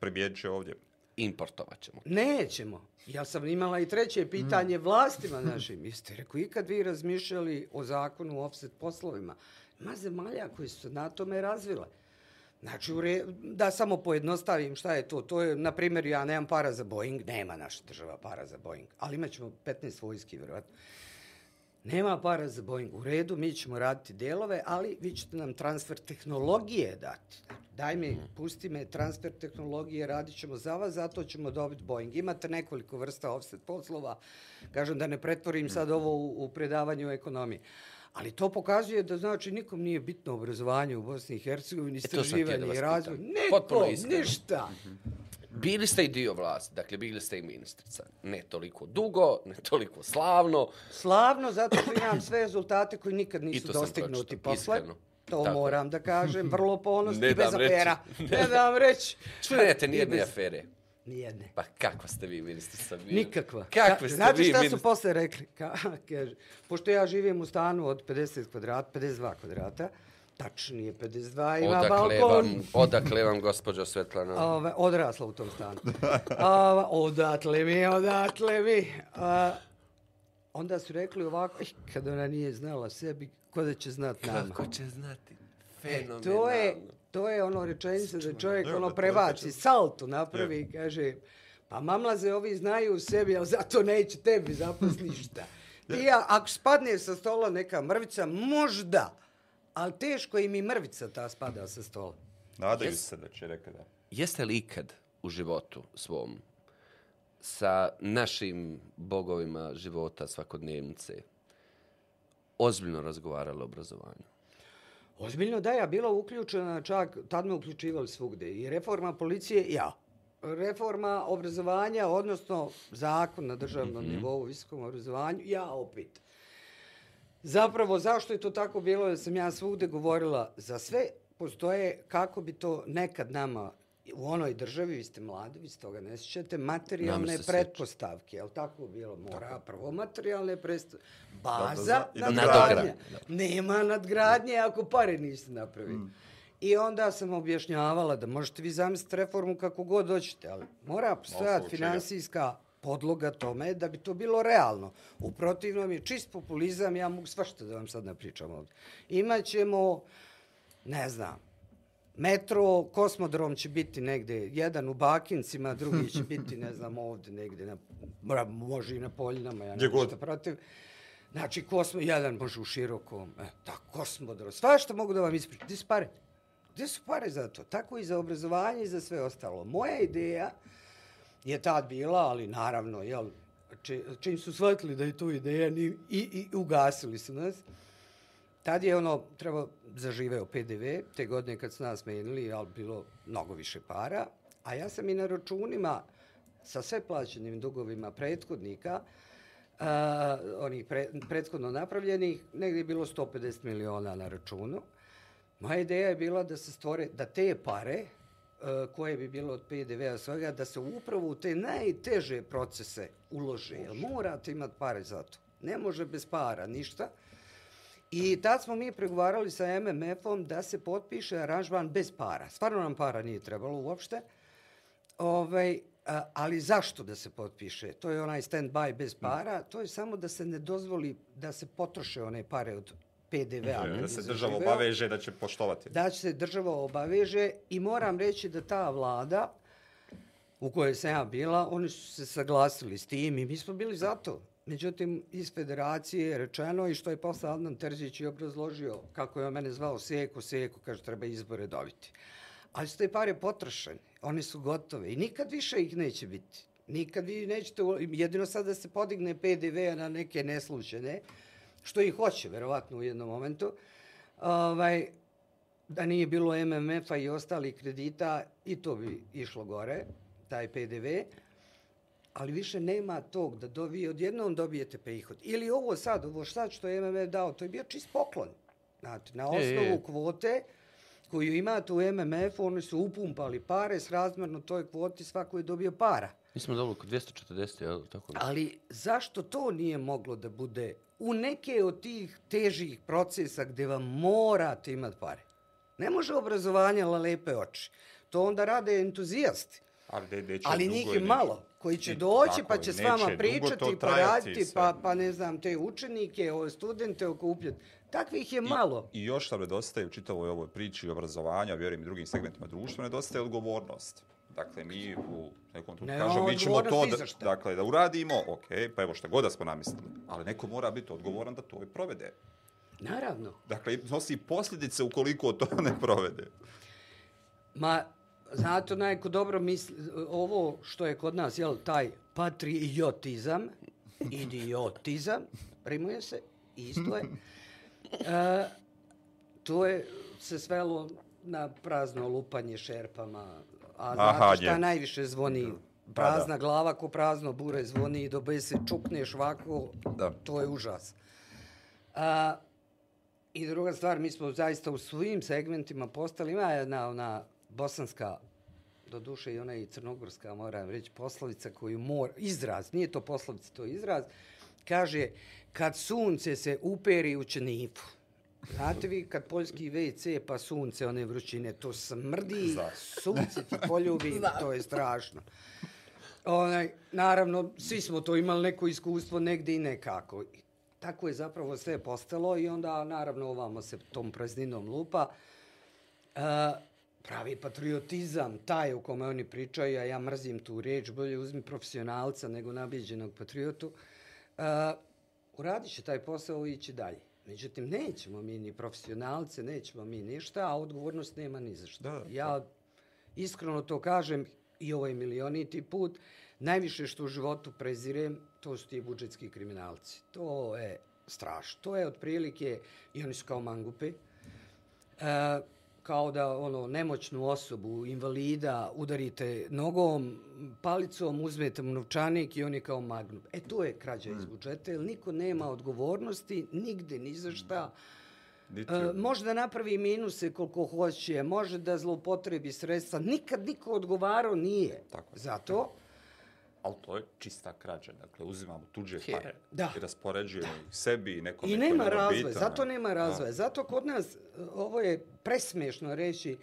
primijenit će ovdje. Importovat ćemo. Nećemo. Ja sam imala i treće pitanje vlastima našim. Jeste rekao, ikad vi razmišljali o zakonu o offset poslovima? Ima zemalja koji su na tome razvile. Znači, re... da samo pojednostavim šta je to. To je, na primjer, ja nemam para za Boeing, nema naša država para za Boeing, ali imat ćemo 15 vojski, vjerovatno. Nema para za Boeing. U redu, mi ćemo raditi delove, ali vi ćete nam transfer tehnologije dati. Daj mi, pusti me transfer tehnologije, radit ćemo za vas, zato ćemo dobiti Boeing. Imate nekoliko vrsta offset poslova. Kažem da ne pretvorim sad ovo u, u predavanju ekonomije. Ali to pokazuje da znači nikom nije bitno obrazovanje u Bosni i Hercegovini, E, istraživanje i razvoj. pitam. Niko, Potpuno iskreno. ništa. Bili ste i dio vlasti, dakle bili ste i ministrica. Ne toliko dugo, ne toliko slavno. Slavno, zato što imam sve rezultate koji nikad nisu dostignuti posle. iskreno. To Tako moram da kažem, vrlo ponosno Ne i bez reći. afera. Ne dam reći. Čujete nijedne bez- afere. Nijedne. Pa kakva ste vi ministrica bili? Nikakva. Kakve Ka- ste Znate vi šta su ministrica? posle rekli? Ka, <laughs> kaže, pošto ja živim u stanu od 50 kvadrata, 52 kvadrata, tačnije 52, ima Odakle balkon. vam, odakle vam, gospođo Svetlana? <laughs> Ove, odrasla u tom stanu. <laughs> Ove, odatle mi, odatle mi. A, onda su rekli ovako, "Ih, kad ona nije znala sebi, ko da će znat nama. Kako će znati? E, Fenomenalno. to je, to je ono rečenica da čovjek ono prebaci, salto napravi i kaže, pa mamlaze ovi znaju u sebi, ali zato neće tebi zapast ništa. <laughs> Ti, ako spadne sa stola neka mrvica, možda, ali teško im i mrvica ta spada sa stola. Nadaju Jes- se da će reka da. Jeste li ikad u životu svom sa našim bogovima života svakodnevnice ozbiljno razgovarali o obrazovanju? Ozbiljno da, ja bila uključena čak, tad me uključivali svugde. I reforma policije, ja. Reforma obrazovanja, odnosno zakon na državnom mm -hmm. nivou, visokom obrazovanju, ja opet. Zapravo, zašto je to tako bilo, da sam ja svugde govorila za sve, postoje kako bi to nekad nama u onoj državi, vi ste mladi, vi se toga ne sjećate, materijalne se pretpostavke, jel tako bilo? Mora prvo materijalne pretpostavke, baza, za- nadgradnja. Nema nadgradnje ako pare niste napravili. Mm. I onda sam objašnjavala da možete vi zamisliti reformu kako god hoćete, ali mora postojati finansijska podloga tome da bi to bilo realno. U protivnom je čist populizam, ja mogu svašta da vam sad napričam ovdje. Imaćemo, ne znam, metro, kosmodrom će biti negde, jedan u Bakincima, drugi će <laughs> biti, ne znam, ovdje negde, na, može i na Poljinama, ja nemam god. šta protiv. Znači, kosmo, jedan može u širokom, e, ta kosmodrom, svašta mogu da vam ispričam. Gdje su pare? Gdje su pare za to? Tako i za obrazovanje i za sve ostalo. Moja ideja je tad bila, ali naravno, jel, či, čim su shvatili da je to ideja, ni, i, i ugasili su nas. Tad je ono, treba zaživeo PDV, te godine kad su nas menili, ali bilo mnogo više para. A ja sam i na računima sa sve plaćenim dugovima prethodnika, uh, onih pre, prethodno napravljenih, negdje je bilo 150 miliona na računu. Moja ideja je bila da se stvore, da te pare, koje bi bilo od PDV-a svega, da se upravo u te najteže procese ulože. Jer morate imati pare za to. Ne može bez para, ništa. I tad smo mi pregovarali sa MMF-om da se potpiše aranžman bez para. Stvarno nam para nije trebalo uopšte. Ovaj, ali zašto da se potpiše? To je onaj stand-by bez para. To je samo da se ne dozvoli da se potroše one pare od PDV-a. Da se država obaveže da će poštovati. da će se država obaveže i moram reći da ta vlada u kojoj sam ja bila, oni su se saglasili s tim i mi smo bili za to. Međutim, iz federacije je rečeno i što je posle Adnan Terzić i obrazložio kako je on mene zvao Seko, Seko, kaže treba izbore dobiti. Ali su te pare potrošene, one su gotove i nikad više ih neće biti. Nikad vi nećete, jedino sad da se podigne PDV na neke neslučene, što i hoće, verovatno, u jednom momentu, ovaj, da nije bilo MMF-a i ostalih kredita, i to bi išlo gore, taj PDV, ali više nema tog da do, vi odjednom dobijete prihod. Ili ovo sad, ovo sad što je MMF dao, to je bio čist poklon. Znate, na osnovu je, je. kvote koju imate u MMF-u, oni su upumpali pare, s razmjerno toj kvoti svako je dobio para. Mi smo dobili oko 240, je tako? Ali zašto to nije moglo da bude u neke od tih težih procesa gdje vam morate imati pare? Ne može obrazovanje la lepe oči. To onda rade entuzijasti. Ali, de, de, Ali njih je malo koji će doći pa će s vama pričati, pa raditi, pa, pa ne znam, te učenike, ove studente okupljati. Takvih je malo. I još što nedostaje u čitavoj ovoj priči obrazovanja, vjerujem i drugim segmentima društva, nedostaje odgovornost. Dakle, mi u nekom trenutku Nema kažemo, mi ćemo to da, dakle, da uradimo, ok, pa evo šta god da smo namislili, ali neko mora biti odgovoran da to i provede. Naravno. Dakle, nosi posljedice ukoliko to ne provede. Ma, znate, onaj ko dobro misli, ovo što je kod nas, jel, taj patriotizam, idiotizam, rimuje se, isto je, <laughs> e, to je se svelo na prazno lupanje šerpama, a znate Aha, šta je. najviše zvoni? Prazna glava ko prazno bure zvoni i dobe se čukneš ovako, Da. to je užas. A, I druga stvar, mi smo zaista u svim segmentima postali, ima jedna ona bosanska, do duše i ona i crnogorska, moram reći, poslovica koju mora, izraz, nije to poslovica, to je izraz, kaže, kad sunce se uperi u čenifu, Znate vi kad poljski WC pa sunce, one vrućine, to smrdi, sunce ti poljubi, to je strašno. Onaj, naravno, svi smo to imali neko iskustvo negde i nekako. I tako je zapravo sve postalo i onda, naravno, ovamo se tom prazninom lupa. E, pravi patriotizam, taj o kome oni pričaju, a ja mrzim tu reč, bolje uzmi profesionalca nego nabiđenog patriotu, uh, uradit će taj posao i ići dalje. Međutim, nećemo mi ni profesionalce, nećemo mi ništa, a odgovornost nema ni za što. Da, ja iskreno to kažem i ovaj milioniti put, najviše što u životu prezirem, to su ti budžetski kriminalci. To je strašno. To je otprilike, i oni su kao mangupe, e, kao da ono nemoćnu osobu, invalida, udarite nogom, palicom, uzmete mu novčanik i on je kao magnum. E, to je krađa iz budžeta, jer niko nema odgovornosti, nigde, ni za šta. Niti, E, može da napravi minuse koliko hoće, može da zloupotrebi sredstva, nikad niko odgovarao nije. Tako je. Zato, ali to je čista krađa. Dakle, uzimamo tuđe Je. pare Da. i raspoređujemo ih sebi i nekome I nema razvoja, bitan, zato ne? nema razvoja. Zato kod nas, e, ovo je presmešno reći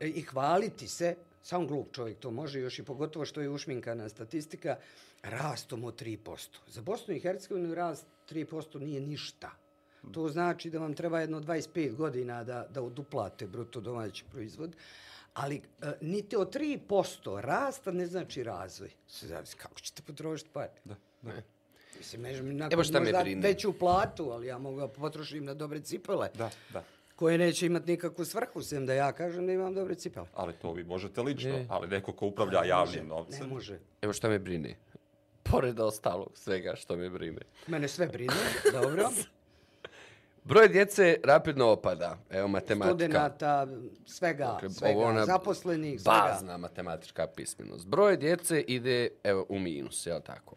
e, i hvaliti se, sam glup čovjek to može, još i pogotovo što je ušminkana statistika, rastom od 3%. Za Bosnu i Hercegovinu rast 3% nije ništa. To znači da vam treba jedno 25 godina da, da uduplate bruto domaći proizvod, ali e, niti od 3% rasta ne znači razvoj. Sve zavisi kako ćete potrošiti pare. Da, da. Mislim, ne, Evo šta me možda brine. veću platu, ali ja mogu da potrošim na dobre cipele, Da, da. koje neće imati nikakvu svrhu, sem da ja kažem da imam dobre cipele. Ali to vi možete lično, Ne. ali neko ko upravlja javnim Ne novcem. može. Evo šta me brine. Pored ostalog svega što me brine. Mene sve brine, dobro. <laughs> Broj djece rapidno opada. Evo matematika. Studenata, svega, Dakle, svega, ona zaposlenih, svega. Bazna matematička pismenost. Broj djece ide evo, u minus, je tako?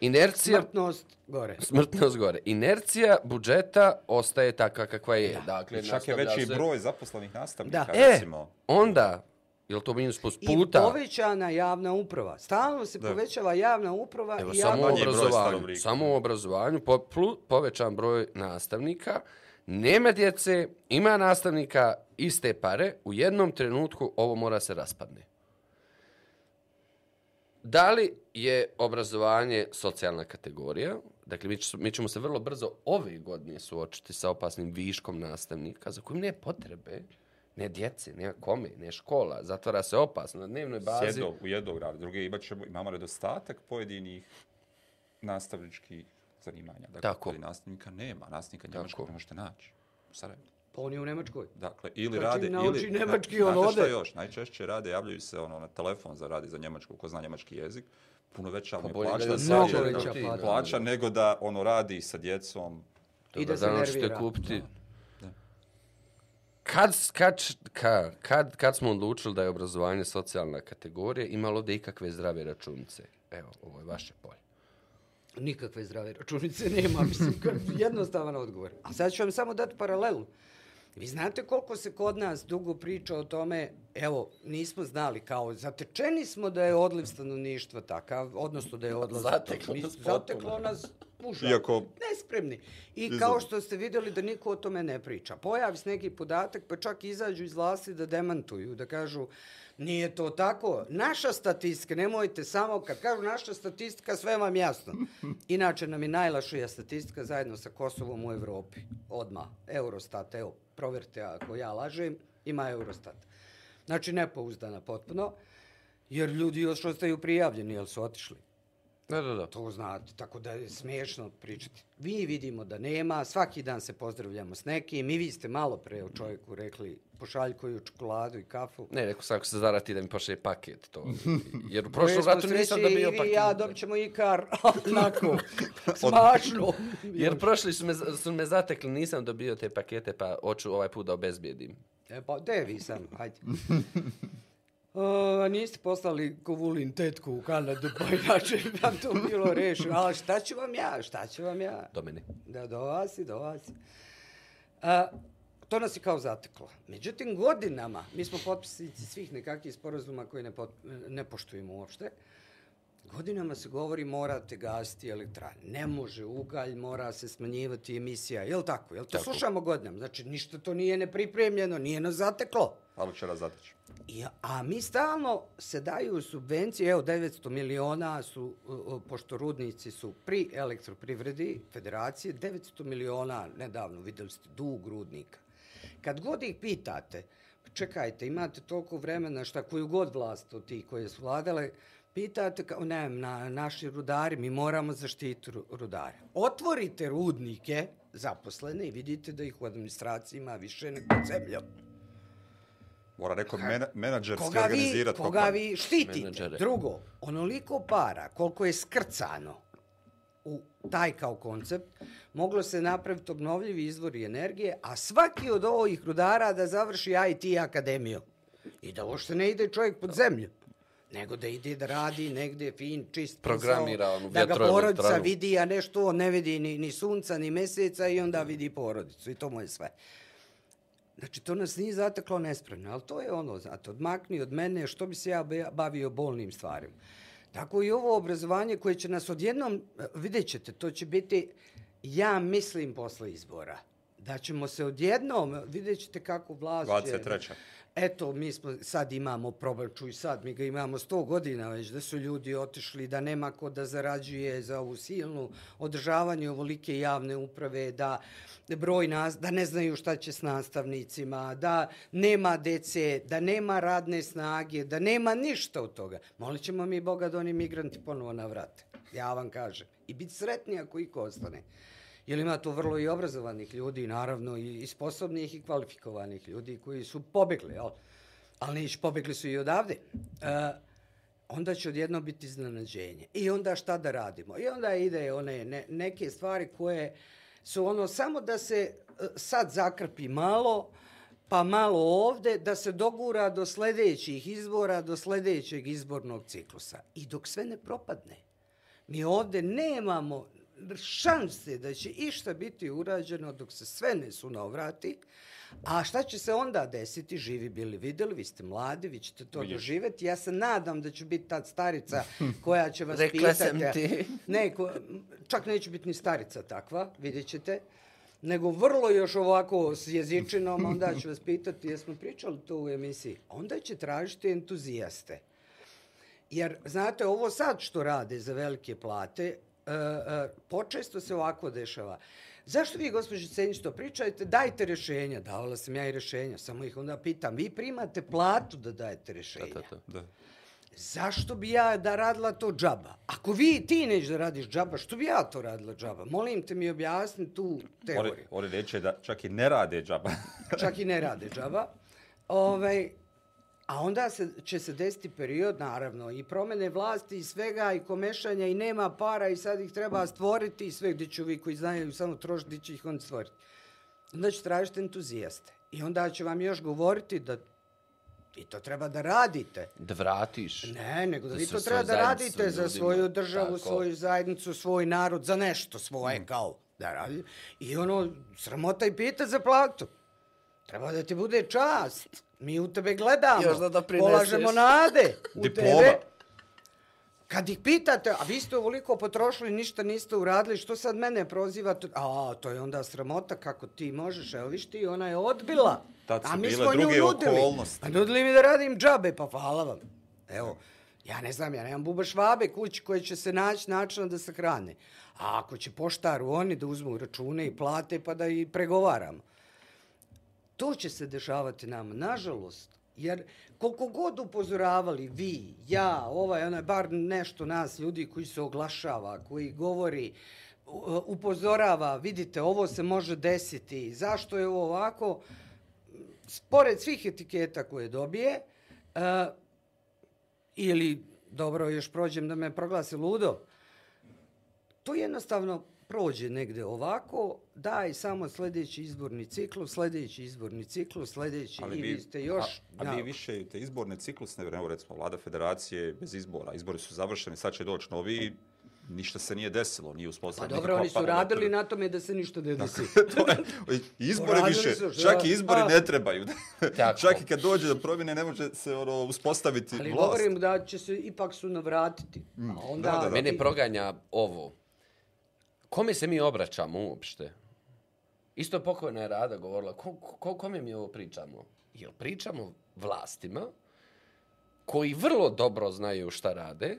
Inercija... Smrtnost gore. Smrtnost gore. Inercija budžeta ostaje takva kakva je. Dakle, Čak je veći se- broj zaposlenih nastavnika, Da. E, recimo. onda, je li to minus plus I puta? povećana javna uprava. Stalno se Da. povećava javna uprava Evo, i samo javna obrazovanju. Samo u obrazovanju, po, plu, povećan broj nastavnika, nema djece, ima nastavnika, iste pare, u jednom trenutku ovo mora se raspadne. Da li je obrazovanje socijalna kategorija? Dakle, mi, ću- mi ćemo se vrlo brzo ove godine suočiti sa opasnim viškom nastavnika za kojim ne potrebe, ne djece, ne kome, ne škola. Zatvara se opasno na dnevnoj bazi. Sjedo u jednog rada, druge imat ćemo, imamo nedostatak pojedinih nastavničkih zanimanja. Dakle, Tako. ali nastavnika nema, nastavnika njemačkog ne možete naći. U Sarajevu. Pa on je u Nemačkoj. Dakle, ili Kad rade, čim nauči ili... nemački, da, on znate šta ode. još? Najčešće rade, javljaju se ono, na telefon za radi za njemačku, ko zna njemački jezik, puno veća Pa mu je bolje plaća, da da sad Mnogo je veća ti, plata. plaća nego da ono radi sa djecom. I da se Dobar dan, hoćete nervira. kupiti. Kad, kad, kad, kad, kad smo odlučili da je obrazovanje socijalna kategorija, imalo da ikakve zdrave računice? Evo, ovo je vaše polje. Nikakve zdrave računice nema, mislim, jednostavan odgovor. A sad ću vam samo dati paralelu. Vi znate koliko se kod nas dugo priča o tome, evo, nismo znali, kao zatečeni smo da je odliv stanovništva takav, odnosno da je odlazak... Zateklo Mi- nas potpuno. Zateklo nas puša. Iako- Nespremni. I kao što ste vidjeli da niko o tome ne priča. Pojavi se neki podatak, pa čak izađu iz vlasti da demantuju, da kažu nije to tako. Naša statistika, nemojte samo, kad kažu naša statistika, sve vam jasno. <laughs> Inače nam je najlašija statistika zajedno sa Kosovom u Evropi. Odma Eurostat, evo, provjerite ako ja lažem, ima Eurostat. Znači, nepouzdana potpuno, jer ljudi još ostaju prijavljeni, jel su otišli. Da, da, da. To znate, tako da je smiješno pričati. Vi vidimo da nema, svaki dan se pozdravljamo s nekim i vi ste malo pre o čovjeku rekli pošalj koju čokoladu i kafu. Ne, rekao sam ako se zarati da mi pošle paket to. <laughs> Jer u prošlom ratu nisam dobio i vi paket. i ja dobit ćemo ikar <laughs> onako, <laughs> smašno. Jer prošli su me, su me zatekli, nisam dobio te pakete, pa hoću ovaj put da obezbijedim. E pa, de vi sam, hajde. Uh, niste poslali kovulin tetku u Kanadu, pa inače bi vam to bilo rešeno. Ali šta ću vam ja, šta ću vam ja? Do mene. Da, do vas i do vas. A, to nas je kao zateklo. Međutim, godinama, mi smo potpisnici svih nekakvih sporazuma koje ne, pot, ne poštujemo uopšte, godinama se govori morate gasiti elektrane. Ne može ugalj, mora se smanjivati emisija. Je li tako? Je li to Tako. slušamo godinama? Znači, ništa to nije nepripremljeno, nije nas zateklo. Ali će razataći. I, a mi stalno se daju subvencije, evo 900 miliona su, pošto rudnici su pri elektroprivredi federacije, 900 miliona nedavno videli ste dug rudnika. Kad god ih pitate, čekajte, imate toliko vremena šta koju god vlast od tih koje su vladale, pitate, kao, ne, na, naši rudari, mi moramo zaštiti ru- rudare. Otvorite rudnike zaposlene i vidite da ih u administraciji ima više nego pod zemljom. Mora neko mena, menadžerski Koga vi, organizirati. koga vi štitite. Menadžere. Drugo, onoliko para koliko je skrcano u taj kao koncept, moglo se napraviti obnovljivi izvori energije, a svaki od ovih rudara da završi IT akademiju. I da uopšte ne ide čovjek pod zemlju nego da ide da radi negde fin, čist Programira posao, da ga porodica vidi, a nešto ne vidi ni, ni sunca, ni meseca i onda vidi porodicu i to mu je sve. Znači, to nas nije zateklo nespremno, ali to je ono, znate, odmakni od mene što bi se ja bavio bolnim stvarima. Tako i ovo obrazovanje koje će nas odjednom, e, vidjet ćete, to će biti, ja mislim, posle izbora, da ćemo se odjednom, vidjet ćete kako vlast će... 23.. Eto, mi smo, sad imamo problem, čuj sad, mi ga imamo 100 godina već, da su ljudi otišli, da nema ko da zarađuje za ovu silnu održavanje ovolike javne uprave, da broj nas, da ne znaju šta će s nastavnicima, da nema dece, da nema radne snage, da nema ništa od toga. Molit ćemo mi Boga da oni migranti ponovo navrate. Ja vam kažem. I biti sretni ako iko ostane. Jer ima tu vrlo i obrazovanih ljudi, naravno, i, sposobnih i kvalifikovanih ljudi koji su pobegli, jel? Ali niš, pobegli su i odavde. E, onda će odjedno biti iznenađenje. I onda šta da radimo? I onda ide one ne, neke stvari koje su ono samo da se e, sad zakrpi malo, pa malo ovde, da se dogura do sljedećih izbora, do sljedećeg izbornog ciklusa. I dok sve ne propadne, mi ovde nemamo šanse da će išta biti urađeno dok se sve ne sunovrati, a šta će se onda desiti, živi bili videli, vi ste mladi, vi ćete to Vidiš. doživeti. Ja se nadam da ću biti ta starica <laughs> koja će vas Rekla pitati. sam ti. Ne, ko, čak neće biti ni starica takva, vidjet ćete. Nego vrlo još ovako s jezičinom, onda ću vas pitati, jesmo pričali to u emisiji. Onda će tražiti entuzijaste. Jer, znate, ovo sad što rade za velike plate, uh, uh, počesto se ovako dešava. Zašto vi, gospođo Cenjić, to pričajte? Dajte rešenja. Davala sam ja i rešenja, samo ih onda pitam. Vi primate platu da dajete rešenja. Da, da, da. Da. Zašto bi ja da radila to džaba? Ako vi ti nećeš da radiš džaba, što bi ja to radila džaba? Molim te mi objasni tu teoriju. oni reče da čak i ne rade džaba. Čak i ne rade džaba. Ovaj, a onda se, će se desiti period, naravno, i promene vlasti i svega, i komešanja, i nema para, i sad ih treba stvoriti, i sve gdje će ovi koji znaju samo trošiti, gdje će ih on stvoriti. Onda će tražiti entuzijaste. I onda će vam još govoriti da vi to treba da radite. Da vratiš. Ne, nego da Za vi to treba da radite za svoju državu, Tako. svoju zajednicu, svoj narod, za nešto svoje, kao da radi. I ono, sramota i pita za platu. Treba da ti bude čast. Mi u tebe gledamo. Još da doprineseš. Polažemo nade u Diploma. tebe. Kad ih pitate, a vi ste ovoliko potrošili, ništa niste uradili, što sad mene prozivate? A, to je onda sramota, kako ti možeš, evo viš ti, ona je odbila. Tad su a mi bile smo nju druge nudili. okolnosti. A nudili mi da radim džabe, pa hvala vam. Evo, ja ne znam, ja nemam buba švabe kući koje će se naći načina da se hrane. A ako će poštaru oni da uzmu račune i plate, pa da i pregovaramo. To će se dešavati nama, nažalost. Jer koliko god upozoravali vi, ja, ovaj, onaj, bar nešto nas ljudi koji se oglašava, koji govori, upozorava, vidite, ovo se može desiti, zašto je ovo ovako, pored svih etiketa koje dobije, uh, ili, dobro, još prođem da me proglasi ludo, to jednostavno prođe negde ovako, daj samo sljedeći izborni ciklus, sljedeći izborni ciklus, sljedeći i vi ste još... A, a vi više te izborne ciklusne, evo recimo, vlada federacije bez izbora, izbori su završeni, sad će doći novi, ništa se nije desilo, nije Pa uspostavljeno. dobro, oni su radili na tome da se ništa ne desi. to je, <laughs> izbori Radili više, su, čak i izbori A. ne trebaju. <laughs> Tako. čak i kad dođe do promjene ne može se ono, uspostaviti Ali vlast. govorim da će se ipak su navratiti. A onda... Da, da, da. Mene proganja ovo. Kome se mi obraćamo uopšte? Isto pokojna je Rada govorila, ko, ko, kome mi ovo pričamo? Jel pričamo vlastima koji vrlo dobro znaju šta rade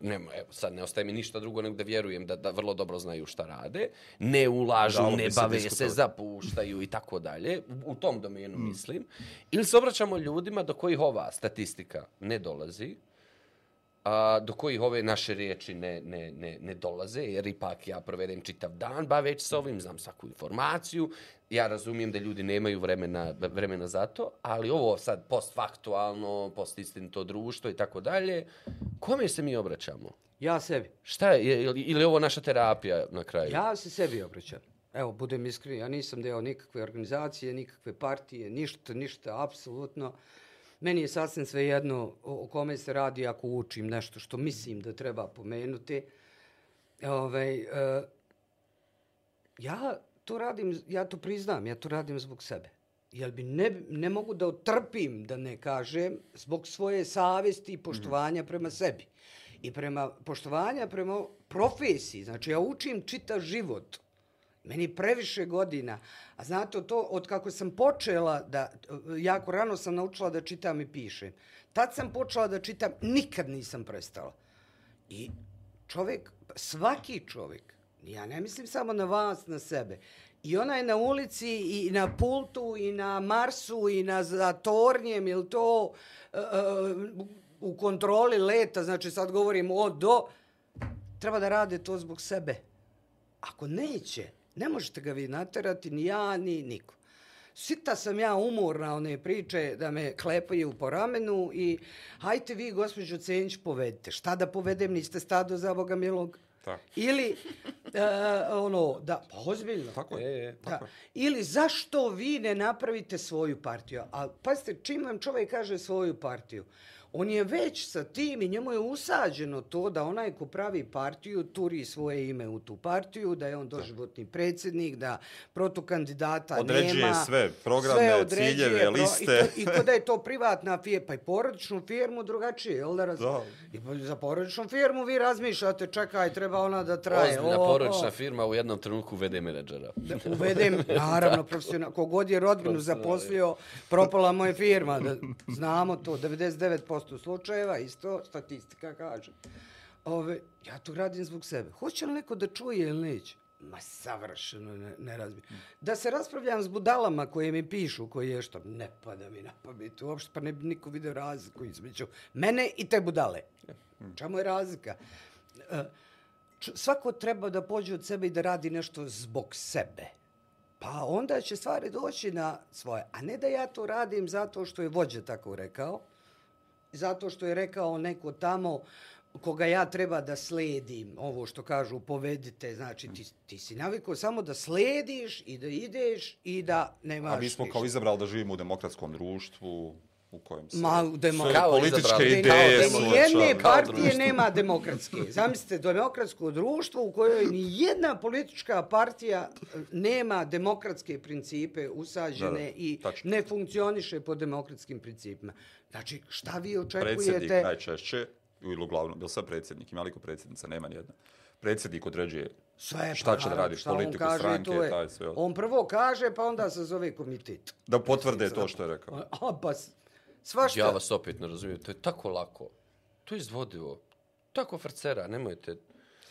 nema, evo, sad ne ostaje mi ništa drugo nego da vjerujem da, da vrlo dobro znaju šta rade, ne ulažu, ne se bave se, diskutovati. zapuštaju i tako dalje, u tom domenu mislim, ili se obraćamo ljudima do kojih ova statistika ne dolazi, a, do kojih ove naše riječi ne, ne, ne, ne dolaze, jer ipak ja provedem čitav dan baveći se ovim, znam svaku informaciju, ja razumijem da ljudi nemaju vremena, vremena za to, ali ovo sad postfaktualno, postistinito društvo i tako dalje, kome se mi obraćamo? Ja sebi. Šta je, je- ili ili ovo naša terapija na kraju? Ja se sebi obraćam. Evo, budem iskren, ja nisam deo nikakve organizacije, nikakve partije, ništa, ništa, apsolutno. Meni je sasvim sve jedno o, o kome se radi ako učim nešto što mislim da treba pomenuti. Ove, e, ja to radim, ja to priznam, ja to radim zbog sebe. Jer bi ne, ne mogu da otrpim, da ne kažem, zbog svoje savesti i poštovanja prema sebi. I prema poštovanja prema profesiji. Znači, ja učim čitav život. Meni previše godina. A znate, to od kako sam počela da, jako rano sam naučila da čitam i pišem. Tad sam počela da čitam, nikad nisam prestala. I čovjek, svaki čovjek, ja ne mislim samo na vas, na sebe, i ona je na ulici, i na pultu, i na Marsu, i na za tornjem, ili to e, e, u kontroli leta, znači sad govorim o do, treba da rade to zbog sebe. Ako neće, ne možete ga vi naterati, ni ja, ni niko. Sita sam ja umorna one priče da me klepaju po ramenu i hajte vi, gospođo Cenjić, povedite. Šta da povedem, niste stado za Boga milog? Tako. Ili, e, ono, da, pa ozbiljno. Tako E, je. e. Da. Ili zašto vi ne napravite svoju partiju? A pazite, čim vam čovjek kaže svoju partiju, on je već sa tim i njemu je usađeno to da onaj ko pravi partiju turi svoje ime u tu partiju, da je on doživotni predsjednik, da protukandidata Određuje nema. sve, programe, određuje, ciljeve, liste. I, to, I da je to privatna firma, pa i porodičnu firmu drugačije, jel da raz... Da. I pa za porodičnu firmu vi razmišljate, čekaj, treba ona da traje. Ozbiljna o, o. porodična firma u jednom trenutku vede menadžera. Da uvedem, naravno, profesionalno, kogod je rodbinu zaposlio, propala moja firma. Da, znamo to, 99% slučajeva, isto statistika kaže. Ove, ja to radim zbog sebe. Hoće li neko da čuje ili neće? Ma savršeno ne, ne razbijem. Da se raspravljam s budalama koje mi pišu, koji je što ne pada mi na pamet uopšte, pa ne bi niko video razliku između mene i te budale. Čemu je razlika? E, svako treba da pođe od sebe i da radi nešto zbog sebe. Pa onda će stvari doći na svoje. A ne da ja to radim zato što je vođa tako rekao, zato što je rekao neko tamo koga ja treba da sledim, ovo što kažu povedite, znači ti, ti si navikao samo da slediš i da ideš i da nemaš A mi smo kao izabrali da živimo u demokratskom društvu u kojem se Ma, u demo- sve Kao političke izabrali. ideje Ni jedne suočavaju. Kao partije nema demokratske. Zamislite, demokratsko društvo u kojoj ni jedna politička partija e, nema demokratske principe usađene Da, da, i tačno. ne funkcioniše po demokratskim principima. Znači, šta vi Predsjednik očekujete? najčešće, ili uglavnom, bil sad predsjednik, ima liko predsjednica, nema nijedna. Predsjednik određuje Sve, šta će da naravno, radi, šta on politiku kaže, stranke, je. taj sve. On prvo kaže, pa onda se zove komitet. Da potvrde to što je rekao. A, pa, svašta. Ja vas opet ne razumijem, to je tako lako. To je izvodivo. Tako frcera, nemojte.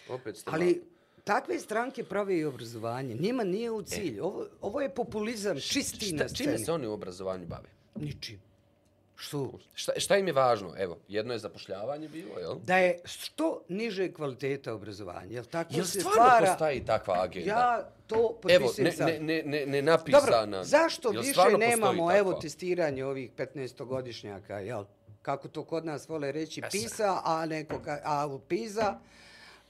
Opet ste Ali takve stranke prave i obrazovanje. Njima nije u cilj. Ovo, ovo je populizam čisti Šta, na čime sceni. se oni u obrazovanju bave? Ničim. Što? Šta, šta im je važno? Evo, jedno je zapošljavanje bilo, jel? Da je što niže kvaliteta obrazovanja. Jel tako Jel se stvarno stvara... postoji takva agenda? Ja to Evo, potpisujem ne, sad. ne, ne, ne, ne Dobro, napisana. zašto Jel više stvarno nemamo takva? evo testiranje ovih 15-godišnjaka, jel? Kako to kod nas vole reći PISA, a neko a u PISA,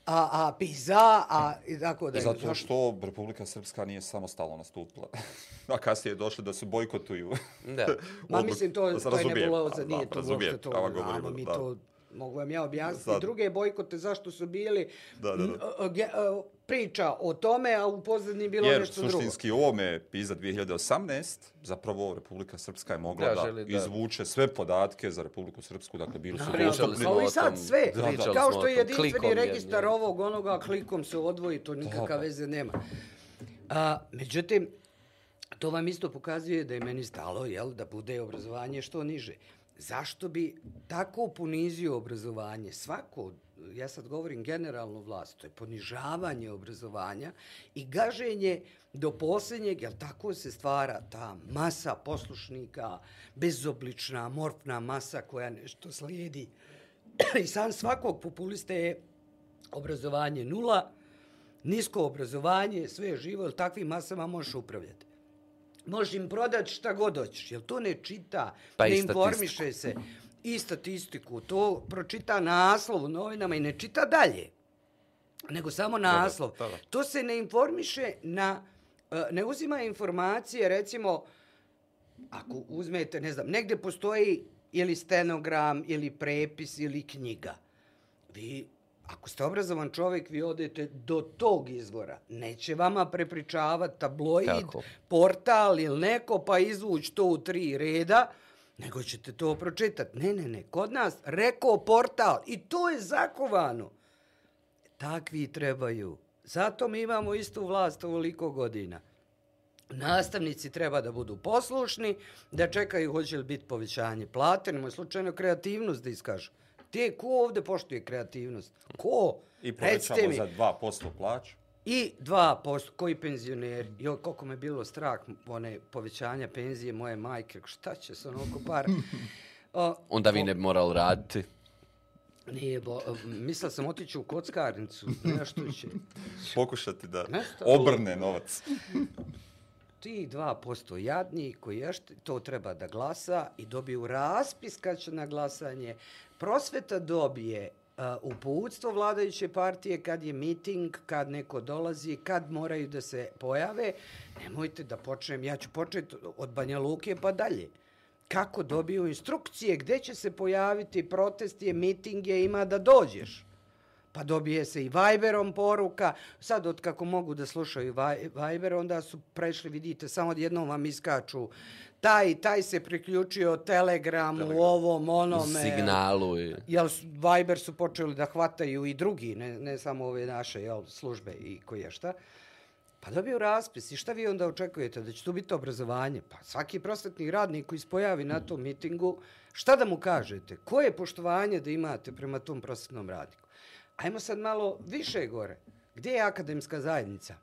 a, a PISA, a i tako da. Zato što Republika Srpska nije samostalno nastupila. <laughs> A kasnije je došlo da se bojkotuju. Da. <laughs> Ma odluk- mislim, to, to je nebuloza, da, nije to razumijem, uopšte to. pravo govorimo, znamo mi da. to, mogu vam ja objasniti. Sad. Druge bojkote, zašto su bili, Da, da, da. Priča o tome, a u pozadini bilo Jer nešto drugo. suštinski u ovome PISA 2018 zapravo Republika Srpska je mogla Da, da, želi da- izvuče sve podatke za Republiku Srpsku, dakle bili su dostupni. smo kao i o sad sve. Da, da. Kao što je jedinstveni Klikom je- registar ovog, onoga, klikom se odvoji, to nikakva Da. veze nema. A, međutim, to vam isto pokazuje da je meni stalo, jel, da bude obrazovanje što niže. zašto bi tako ponizio obrazovanje? Svako, ja sad govorim generalno vlast, to je ponižavanje obrazovanja i gaženje do posljednjeg, jer tako se stvara ta masa poslušnika, bezoblična, morfna masa koja nešto slijedi. I sam svakog populiste je obrazovanje nula, nisko obrazovanje, sve je živo, jer takvim masama možeš upravljati. Možeš im prodati šta god hoćeš, jer to ne čita, Pa ne informiše se. I statistiku, to pročita naslov u novinama i ne čita dalje. Nego samo naslov. da, da. To se ne informiše na, e, ne uzima informacije, recimo, ako uzmete, ne znam, negde postoji ili stenogram, ili prepis, ili knjiga. Vi, ako ste obrazovan čovjek, vi odete do tog izvora. Neće vama prepričavati tabloid, Tako. portal ili neko, pa izvući to u tri reda, nego ćete to pročitati. Ne, ne, ne, kod nas rekao portal i to je zakovano. Takvi trebaju. Zato mi imamo istu vlast ovoliko godina. Nastavnici treba da budu poslušni, da čekaju hoće li biti povećanje plate, nemoj slučajno kreativnost da iskažu. Te, ko ovde poštuje kreativnost? Ko? I povećamo za 2% plaću. I 2%, koji penzioneri? Jo, koliko me bilo strah, one povećanja penzije moje majke, šta će se onoliko para? <laughs> O, Onda vi ne bi morali raditi. Nije, bo, mislio sam otići u kockarnicu, nešto će. <laughs> Pokušati da Nešto. obrne novac. <laughs> Ti 2% jadni koji ješti, to treba da glasa i dobiju raspis kad će na glasanje. Prosveta dobije uputstvo vladajuće partije kad je miting, kad neko dolazi, kad moraju da se pojave. Nemojte da počnem, ja ću početi od Banja Luke pa dalje. Kako dobiju instrukcije, gde će se pojaviti protest je, miting je, ima da dođeš. Pa dobije se i Viberom poruka. Sad, od kako mogu da slušaju Viber, onda su prešli, vidite, samo jednom vam iskaču. Taj, taj se priključio Telegramu, Telegram. ovom, onome. Signalu i... Jel, Viber su počeli da hvataju i drugi, ne, ne samo ove naše jel, službe i koje šta. Pa dobiju raspis i šta vi onda očekujete? Da će tu biti obrazovanje? Pa svaki prosvetni radnik koji se pojavi na tom mitingu, šta da mu kažete? Koje poštovanje da imate prema tom prosvetnom radniku? Ajmo sad malo više gore. Gdje je akademska zajednica?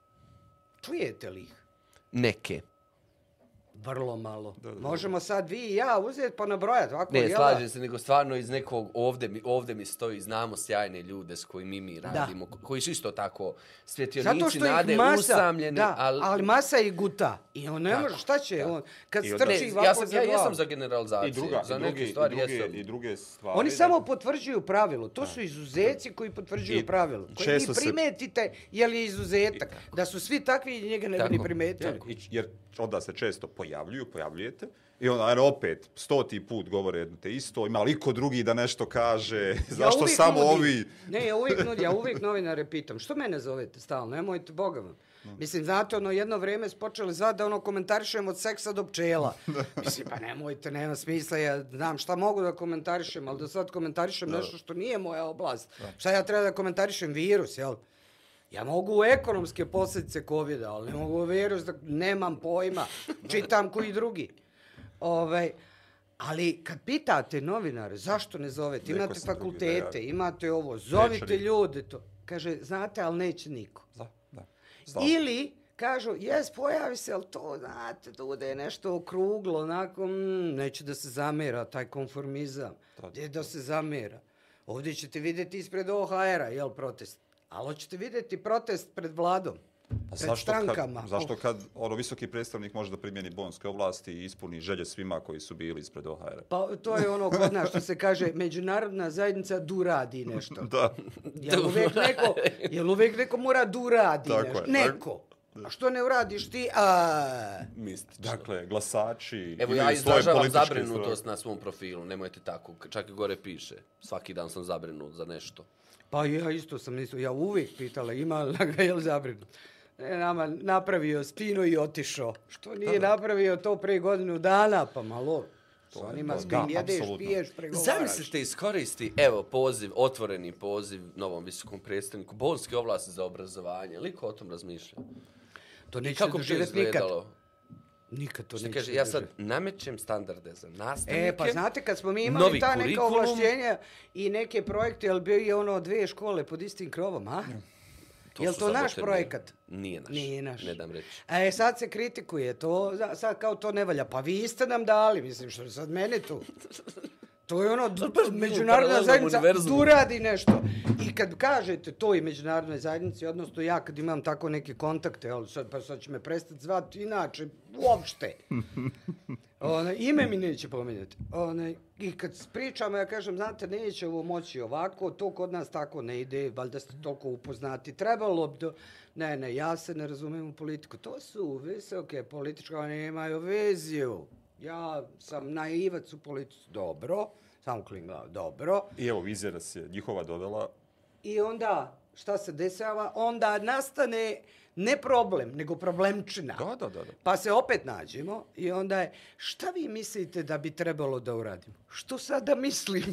Čujete li ih? Neke. Vrlo malo. Da, da, Možemo sad vi i ja uzeti pa nabrojati. Ovako, Ne, jel da? slažem se, nego stvarno iz nekog, ovde mi, ovde mi stoji, znamo sjajne ljude s kojimi mi radimo, ko- koji su isto tako svjetionici, Zato što nade, masa, usamljeni, da, ali... ali masa i guta. I on ne Tako, može, šta će on? Kad I strči Ne, ja, sam, za ja glavu. jesam za generalizaciju, I, druga, za i, neke druge, stvari i, druge, jesam. i druge stvari. Oni da- samo potvrđuju pravilo. To su izuzeci koji potvrđuju I pravilo. Koji često vi se- primetite je li izuzetak. Da su svi takvi njega ne bi ni primetili. I, jer onda se često pojavljuju, pojavljujete, i onda ajde, opet stoti put govore jedno te isto, ima li ko drugi da nešto kaže, <laughs> zašto uvijek samo nudim- ovi... Ne, ja uvijek nudim, ja <laughs> uvijek novinare pitam, što mene zovete stalno, nemojte, boga vam. Mislim, znate, ono, jedno vrijeme su počeli zvati da ono komentarišem od seksa do pčela. <laughs> Mislim, pa nemojte, nema smisla, ja znam šta mogu da komentarišem, ali da sad komentarišem nešto što nije moja oblast. Šta ja treba da komentarišem virus, jel? Ja mogu ekonomske posljedice covid ali ne mogu virus da nemam pojma. Čitam koji drugi. Ovaj, ali kad pitate novinare zašto ne zovete, Neko imate fakultete, javi. imate ovo, zovite ljude to. Kaže, znate, ali neće niko. Da, da. Ili kažu, jes, pojavi se, ali to, znate, da je nešto okruglo, onako, mm, neće da se zamera taj konformizam. Gdje da se zamera? Ovdje ćete vidjeti ispred OHR-a, jel, protest. Ali hoćete vidjeti protest pred vladom. Pa Pred zašto strankama. Kad, zašto kad ono, visoki predstavnik može da primjeni bonske ovlasti i ispuni želje svima koji su bili ispred OHR-a? Pa to je ono kod nas što se kaže, međunarodna zajednica du radi nešto. Da. Jel uvijek neko, jel uvijek neko mora du radi Tako nešto? je, Neko. A što ne uradiš ti? A, Mistično. Dakle, glasači Evo ja izražavam političke zabrinutost na svom profilu, nemojte tako, čak i gore piše. Svaki dan sam zabrinut za nešto. Pa ja isto sam isto, ja uvijek pitala, ima li ga je li zabrinut? Ne, nama napravio spinu i otišao. Što nije napravio to pre godinu dana, pa malo. To onima to- s kojim da, jedeš, apsolutno. piješ, pregovaraš. Zamislite, iskoristi, evo, poziv, otvoreni poziv novom visokom predstavniku, bolske ovlasti za obrazovanje. Liko o tom razmišlja? To neće Kako Kako bi to doživjeti nikad. Nikad to neće kaže, ja sad namećem standarde za nastavnike. E, pa znate, kad smo mi imali novi ta neka ovlašćenja i neke projekte, jel bio je ono dve škole pod istim krovom, a? Jel su to naš projekat? Nije naš. Nije naš. Ne dam reći. E, sad se kritikuje to, sad kao to ne valja. Pa vi ste nam dali, mislim, što je sad mene tu. <laughs> To je ono, baš bilo u međunarodna zajednica tu radi nešto. I kad kažete to i međunarodnoj zajednici, odnosno ja kad imam tako neke kontakte, ali sad, pa sad će me prestati zvati inače, uopšte. <laughs> Ona, ime mi neće pominjati. Ona, I kad pričamo, ja kažem, znate, neće ovo moći ovako, to kod nas tako ne ide, valjda ste toliko upoznati. Trebalo bi do... Ne, ne, ja se ne razumijem u politiku. To su visoke političke, one nemaju viziju. Ja sam naivac u politici. Dobro, samo klingla, dobro. I evo, vizija nas je njihova dodala. I onda, šta se dešava? Onda nastane ne problem, nego problemčina. Da, da, da. da. Pa se opet nađemo i onda je, šta vi mislite da bi trebalo da uradimo? Što sad da mislim?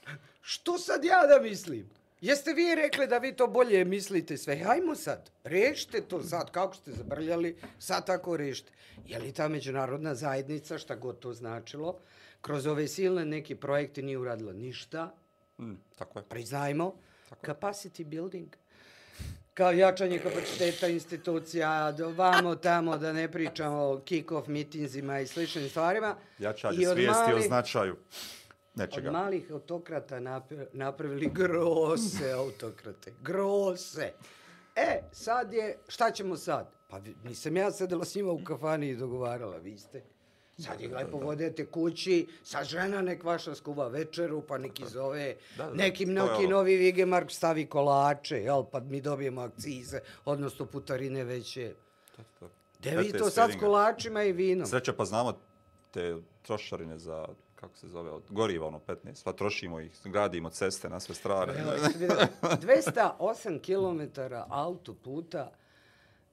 <laughs> Što sad ja da mislim? Jeste vi rekli da vi to bolje mislite sve? Hajmo sad, rešite to sad, kako ste zabrljali, sad tako rešite. Je li ta međunarodna zajednica, šta god to značilo, kroz ove silne neke projekte nije uradila ništa, Mm, tako je. priznajmo, capacity building, kao jačanje kapaciteta institucija, do vamo tamo da ne pričamo o kick-off mitinzima i sličnim stvarima. Jačanje svijesti o mali- značaju Od nečega. malih autokrata napra- napravili grose autokrate. Grose. E, sad je, šta ćemo sad? Pa nisam ja sedela s njima u kafani i dogovarala, vi ste. Sad ih lepo vodete kući, sa žena nek vaša skuva večeru, pa neki zove, Da, da, neki to je neki ono. novi Vigemark stavi kolače, jel, pa mi dobijemo akcize, odnosno putarine veće. To, to. De vi to sad s kolačima i vinom. Sreća pa znamo te trošarine za, kako se zove, od goriva, ono 15, pa trošimo ih, gradimo ceste na sve strane. Evo, 208 km autoputa,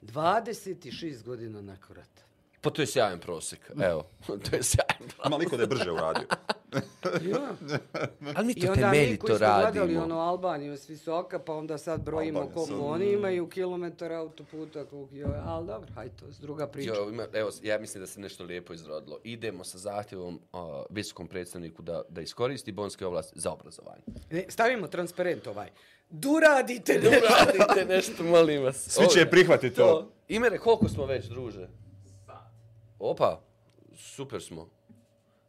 26 godina nakon rata. Pa to je sjajan prosjek. <laughs> Evo, <laughs> to je sjajan prosjek. Ima liko da je brže uradio. <laughs> Ja. Ali mi I to onda mi koji gledali radimo. ono Albaniju s visoka, pa onda sad brojimo Albanija koliko sad- oni imaju kilometara autoputa, koliko je, ali dobro, hajde, to je druga priča. Jo, ima, evo, ja mislim da se nešto lijepo izrodilo. Idemo sa zahtjevom uh, visokom predstavniku da, da iskoristi bonske oblasti za obrazovanje. Ne, stavimo transparent ovaj. Duradite Da nešto. molim vas. Svi će prihvatiti to. Imere, koliko smo već, druže? Opa, super smo.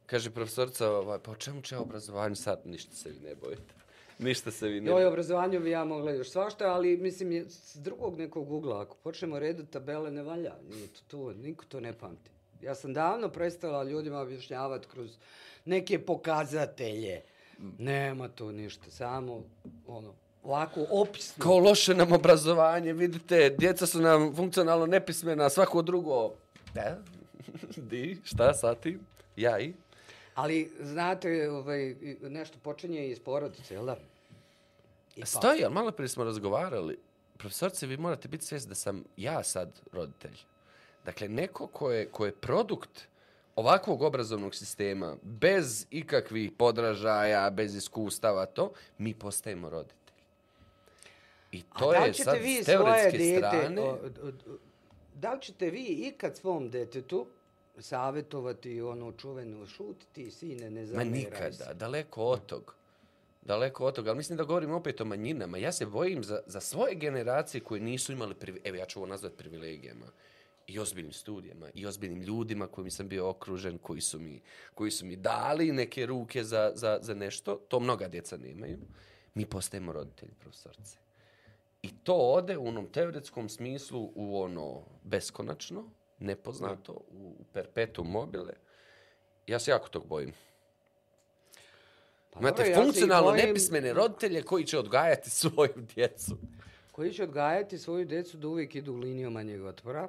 Kaže profesorca, ovaj, pa o čemu će obrazovanje sad? Ništa se vi ne bojite. <laughs> Ništa se vi ne Joj, bojite. obrazovanju bi ja mogla još svašta, ali mislim, s drugog nekog ugla, ako počnemo redati tabele, ne valja. Nije to to, niko to ne pamti. Ja sam davno prestala ljudima objašnjavati kroz neke pokazatelje. Nema to ništa, samo ono, ovako opisno. Kao loše nam obrazovanje, vidite, djeca su nam funkcionalno nepismena, svako drugo. Da? <laughs> Di? Šta sa tim? Ja i? Ali, znate, ovaj, nešto počinje iz porodice, jel da? I pa- Stoji, ali malo prije smo razgovarali. Profesorce, vi morate biti svjesni da sam ja sad roditelj. Dakle, neko ko je, ko je produkt ovakvog obrazovnog sistema, bez ikakvih podražaja, bez iskustava, to, mi postajemo roditelji. I to je sad s teoretske dijete, strane... o, o, o, da li ćete vi ikad svom detetu savjetovati ono čuveno šutiti, sine, ne Ma zameraj nikada, se. daleko od tog. Daleko od toga, ali mislim da govorim opet o manjinama. Ja se bojim za, za svoje generacije koje nisu imali, privi... evo ja ću ovo nazvati privilegijama, i ozbiljnim studijama, i ozbiljnim ljudima kojim sam bio okružen, koji su mi, koji su mi dali neke ruke za, za, za nešto, to mnoga djeca nemaju, mi postajemo roditelji, profesorce. I to ode u onom teoretskom smislu u ono beskonačno, nepoznato, u, u perpetuum mobile. Ja se jako tog bojim. Pa Imate dobro, ja funkcionalno bojim nepismene roditelje koji će odgajati svoju djecu. Koji će odgajati svoju decu da uvijek idu linijom manjeg otpora,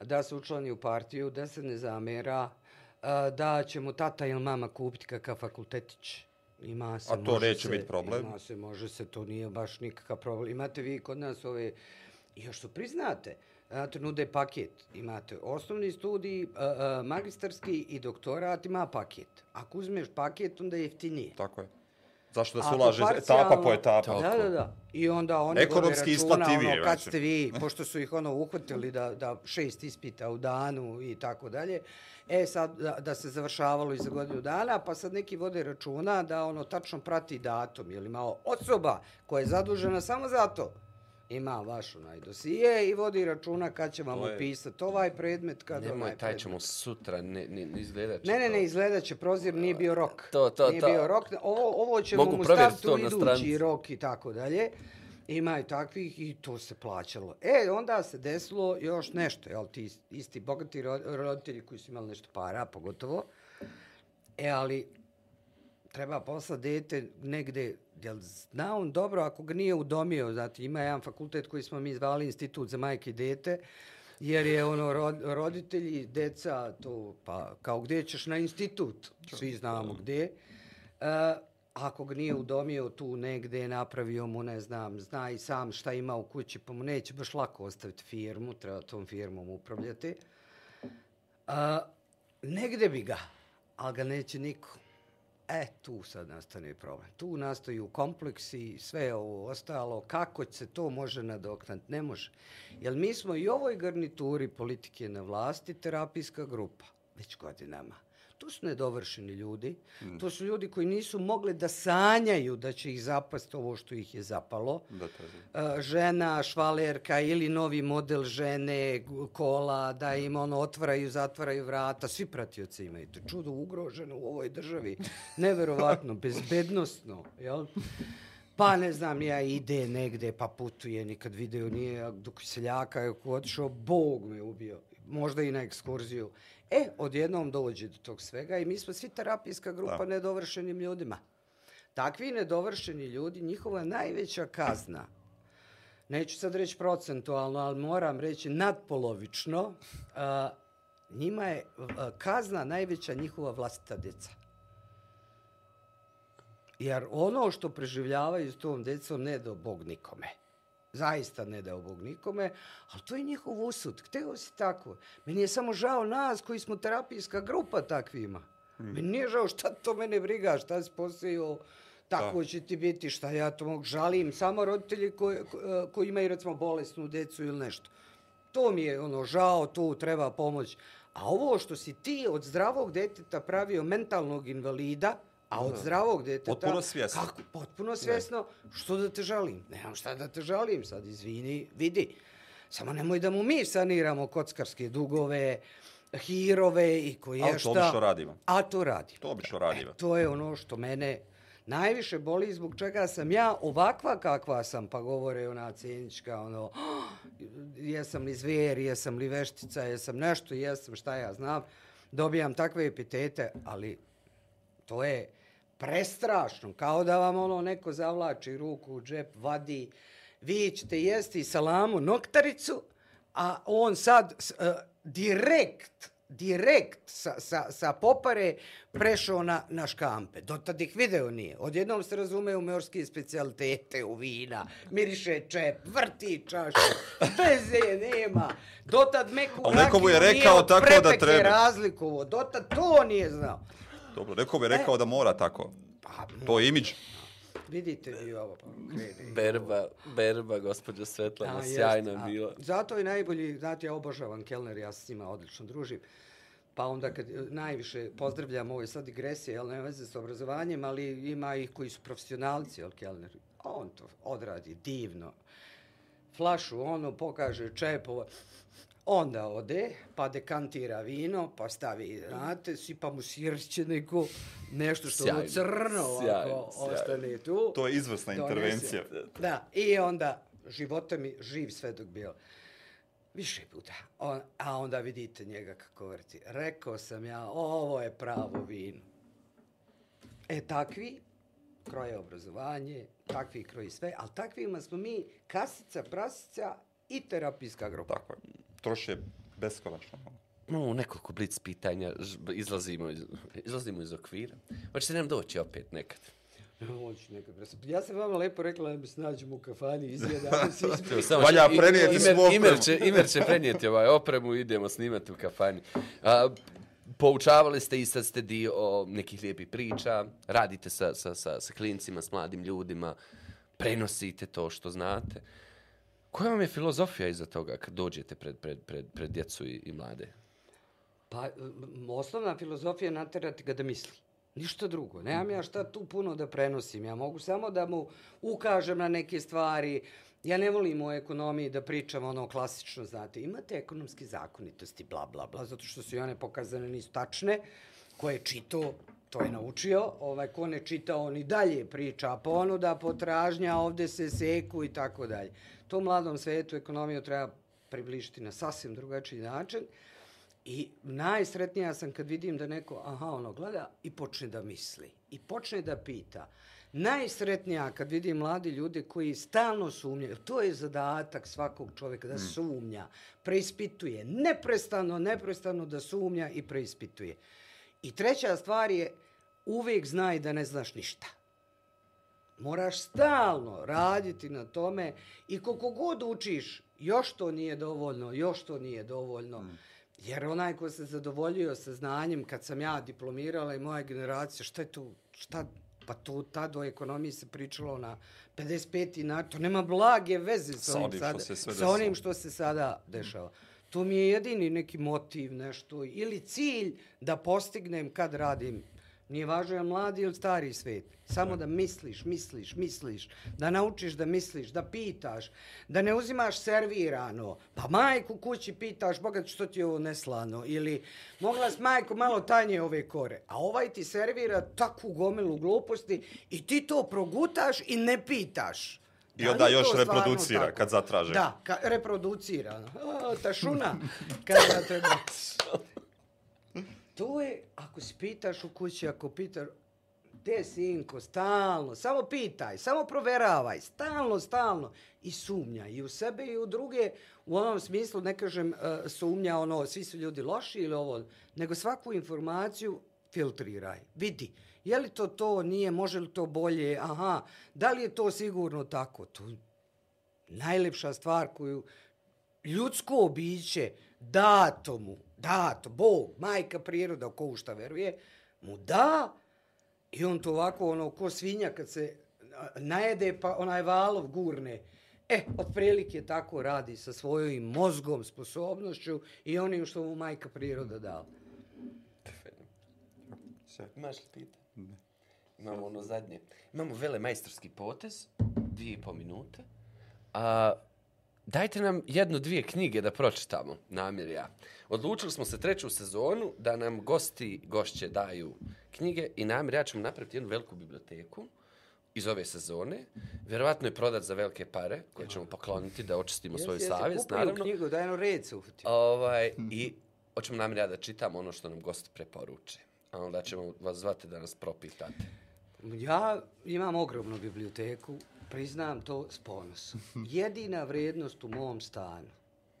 da se učlani u partiju, da se ne zamera, da će mu tata ili mama kupiti kakav fakultetić. Ima se, A to može neće se, biti problem. Ima se, može se, to nije baš nikakav problem. Imate vi kod nas ove, još što priznate, znate, nude paket. Imate osnovni studij, magistarski i doktorat ima paket. Ako uzmeš paket, onda je jeftinije. Tako je. Zašto da se ulaže etapa po etapa? Da, da, da. I onda oni Ekonomski vode računa, isplativije, ono, kad ste vi, pošto su ih ono uhvatili da, da šest ispita u danu i tako dalje, e sad da, da se završavalo i za godinu dana, pa sad neki vode računa da ono tačno prati datum, jer ima osoba koja je zadužena samo za to, ima vaš onaj dosije i vodi računa kad će vam opisati ovaj predmet, kad Nemoj, taj predmet. ćemo sutra, ne, ne, ne izgledat će Ne, ne, ne, izgledat će prozir, nije bio rok. To, to, nije to. bio rok. Ovo, ovo ćemo Mogu mu staviti u idući rok i tako dalje. Ima i takvih i to se plaćalo. E, onda se desilo još nešto, jel, ti isti bogati ro- roditelji koji su imali nešto para, pogotovo. E, ali treba poslati dete negde, jel zna on dobro ako ga nije udomio, znate, ima jedan fakultet koji smo mi zvali Institut za majke i dete, jer je ono rod, roditelji, deca, to, pa kao gdje ćeš na institut, svi znamo gdje. E, ako ga nije udomio tu negde, napravio mu, ne znam, zna i sam šta ima u kući, pa mu neće baš lako ostaviti firmu, treba tom firmom upravljati. A, negde bi ga, ali ga neće niko. E, tu sad nastane problem. Tu nastaju kompleksi sve ovo ostalo. Kako se to može nadoknati? Ne može. Jer mi smo i u ovoj garnituri politike na vlasti terapijska grupa. Već godinama. To su nedovršeni ljudi. Mm. To su ljudi koji nisu mogli da sanjaju da će ih zapasti ovo što ih je zapalo. Da, je. E, žena, švalerka ili novi model žene, kola, da im ono otvaraju, zatvaraju vrata, svi pratioci imaju. To čudo ugroženo u ovoj državi. Neverovatno, <laughs> bezbednostno, jel? Pa ne znam, ja ide negde, pa putuje, nikad video nije, dok seljaka je otišao, Bog me ubio. Možda i na ekskurziju. E, odjednom dođe do tog svega i mi smo svi terapijska grupa Da. nedovršenim ljudima. Takvi nedovršeni ljudi, njihova najveća kazna, neću sad reći procentualno, ali moram reći nadpolovično, a, njima je a, kazna najveća njihova vlastita djeca. Jer ono što preživljavaju s tom djecom ne do Bog nikome. Zaista ne dao Bog nikome, ali to je njihov usud. Hteo si tako. Meni je samo žao nas koji smo terapijska grupa takvima. Mm. Meni nije žao šta to mene briga, šta si posio, tako Da. će ti biti, šta ja to mogu žalim. Samo roditelji koji, koji imaju recimo bolesnu decu ili nešto. To mi je ono žao, tu treba pomoć. A ovo što si ti od zdravog deteta pravio mentalnog invalida, a od zdravog deteta... Potpuno svjesno. Kako? Potpuno svjesno. Što da te žalim? Nemam šta da te žalim sad, izvini, vidi. Samo nemoj da mu mi saniramo kockarske dugove, hirove i koje Ali to šta. obično radimo. A to radimo. To obično radimo. E, to je ono što mene najviše boli zbog čega sam ja ovakva kakva sam, pa govore ona cenička, ono, "Oh, jesam li zvijer, jesam li veštica, jesam nešto, jesam šta ja znam, dobijam takve epitete, ali to je prestrašno, kao da vam ono neko zavlači ruku u džep, vadi, vi ćete jesti salamu noktaricu, a on sad e, direkt, direkt sa, sa, sa popare prešao na, na škampe. Dotad ih video nije. Odjednom se razume u morske specialitete, u vina, miriše čep, vrti čašu, veze nema. Dotad meku neko mu je rakiju rekao nije od tako da treba. razlikovo. Dotad to nije znao. Dobro, neko bi rekao da mora tako. Pa, To je imidž. vidite vi ovo, pa krene. Berba, berba, gospođo Svetlana, A, sjajno je. A, bila. Zato je najbolji, znate, ja obožavam Kellner, ja se s njima odlično družim. Pa onda kad e, najviše pozdravljam ovo je sad digresija, jel nema veze s obrazovanjem, ali ima ih koji su profesionalci, jel Kellner? On to odradi divno. Flašu ono, pokaže čepova, onda ode, pa dekantira vino, pa stavi, znate, sipa mu sirće neko, nešto što ono Sjajno, crno ovako sjajno, sjajno. ostane tu. To je izvrsna Donese. intervencija. Da, i onda života mi živ svedok bio. Više puta. On, a onda vidite njega kako vrti. Rekao sam ja, ovo je pravo vino. E, takvi kroje obrazovanje, takvi kroji sve, ali takvima smo mi kasica, prasica i terapijska grupa. Tako je. Troše beskonačno. Imamo nekoliko blic pitanja, izlazimo iz, izlazimo iz okvira. Hoćete nam doći opet nekad? Ja sam vama lepo rekla da mi se nađemo u kafani, izjedamo se <laughs> Valja prenijeti Imer- svu opremu. Imer će, Imer će prenijeti ovaj opremu i idemo snimati u kafani. A, poučavali ste i sad ste dio nekih lijepih priča, radite sa, sa, sa, sa klincima, s mladim ljudima, prenosite to što znate. Koja vam je filozofija iza toga kad dođete pred, pred, pred, pred djecu i, i mlade? Pa, osnovna filozofija je naterati ga da misli. Ništa drugo. Nemam ja šta tu puno da prenosim. Ja mogu samo da mu ukažem na neke stvari. Ja ne volim u ekonomiji da pričam ono klasično, znate, imate ekonomske zakonitosti, bla, bla, bla, zato što su i one pokazane nisu tačne. Ko je čito, to je naučio. Ovaj, ko ne čita, on i dalje priča. Ponuda, ono potražnja, ovde se seku i tako dalje. To mladom svetu ekonomiju treba približiti na sasvim drugačiji način. I najsretnija sam kad vidim da neko, aha, ono, gleda i počne da misli. I počne da pita. Najsretnija kad vidim mladi ljude koji stalno sumnjaju. To je zadatak svakog čovjeka, da sumnja, preispituje. Neprestano, neprestano da sumnja i preispituje. I treća stvar je, uvijek znaj da ne znaš ništa. Moraš stalno raditi na tome i koliko god učiš, još to nije dovoljno, još to nije dovoljno. Mm. Jer onaj ko se zadovoljio sa znanjem, kad sam ja diplomirala i moja generacija, šta je to, šta, pa to tad o ekonomiji se pričalo na 55. na to nema blage veze sa, Sa onim što sada, se sa onim što se sada dešava. To mi je jedini neki motiv, nešto, ili cilj da postignem kad radim Nije važno je mladi ili stari svet. Samo da misliš, misliš, misliš. Da naučiš da misliš, da pitaš. Da ne uzimaš servirano. Pa majku kući pitaš, Boga što ti je ovo neslano. Ili mogla s majku malo tanje ove kore. A ovaj ti servira takvu gomilu gluposti i ti to progutaš i ne pitaš. I Da onda još reproducira tako? kad zatraže. Da, ka, reproducira. O, tašuna. Kad treba. <laughs> To je, ako si pitaš u kući, ako pitaš, te sinko, stalno, samo pitaj, samo proveravaj, stalno, stalno. I sumnja i u sebe i u druge, u onom smislu, ne kažem uh, sumnja, ono, svi su ljudi loši ili ovo, nego svaku informaciju filtriraj, vidi. Je li to to, nije, može li to bolje, aha, da li je to sigurno tako? To najlepša stvar koju ljudsko biće dato mu, dato, Bog, majka priroda, ko u šta veruje, mu da i on to ovako, ono, ko svinja kad se najede, pa onaj valov gurne. E, otprilike tako radi sa svojim mozgom, sposobnošću i onim što mu majka priroda dala. Imaš li pita? Ne. Imamo ono zadnje. Imamo vele majstorski potez, dvije i po minute. A, dajte nam jednu, dvije knjige da pročitamo, namjer ja. Odlučili smo se treću sezonu da nam gosti, gošće daju knjige i namjer ja ćemo napraviti jednu veliku biblioteku iz ove sezone. Vjerovatno je prodat za velike pare koje ćemo pokloniti da očistimo svoju savjest, naravno. knjigu, da jedno red se uhvatio. Ovaj, <laughs> I hoćemo namjer ja da čitam ono što nam gosti preporuče. A onda ćemo vas zvati da nas propitate. Ja imam ogromnu biblioteku, priznam to s ponosom. <laughs> Jedina vrednost u mom stanu,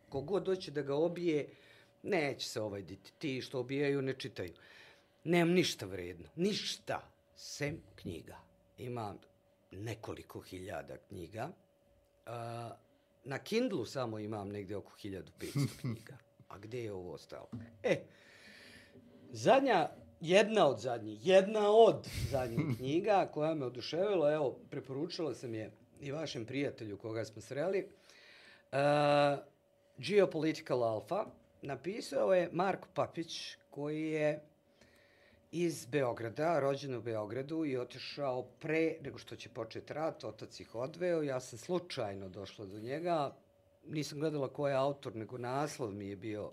kogod doće da ga obije, neće se ovaj diti. Ti što obijaju ne čitaju. Nemam ništa vredno. Ništa. Sem knjiga. Imam nekoliko hiljada knjiga. Na Kindlu samo imam negdje oko 1500 <laughs> knjiga. A gdje je ovo ostalo? E, Zadnja, jedna od zadnjih, jedna od zadnjih <laughs> knjiga koja me oduševila, evo, preporučila sam je i vašem prijatelju koga smo sreli, uh, Geopolitical Alpha, napisao je Marko Papić, koji je iz Beograda, rođen u Beogradu i otišao pre nego što će početi rat, otac ih odveo, ja sam slučajno došla do njega, nisam gledala ko je autor, nego naslov mi je bio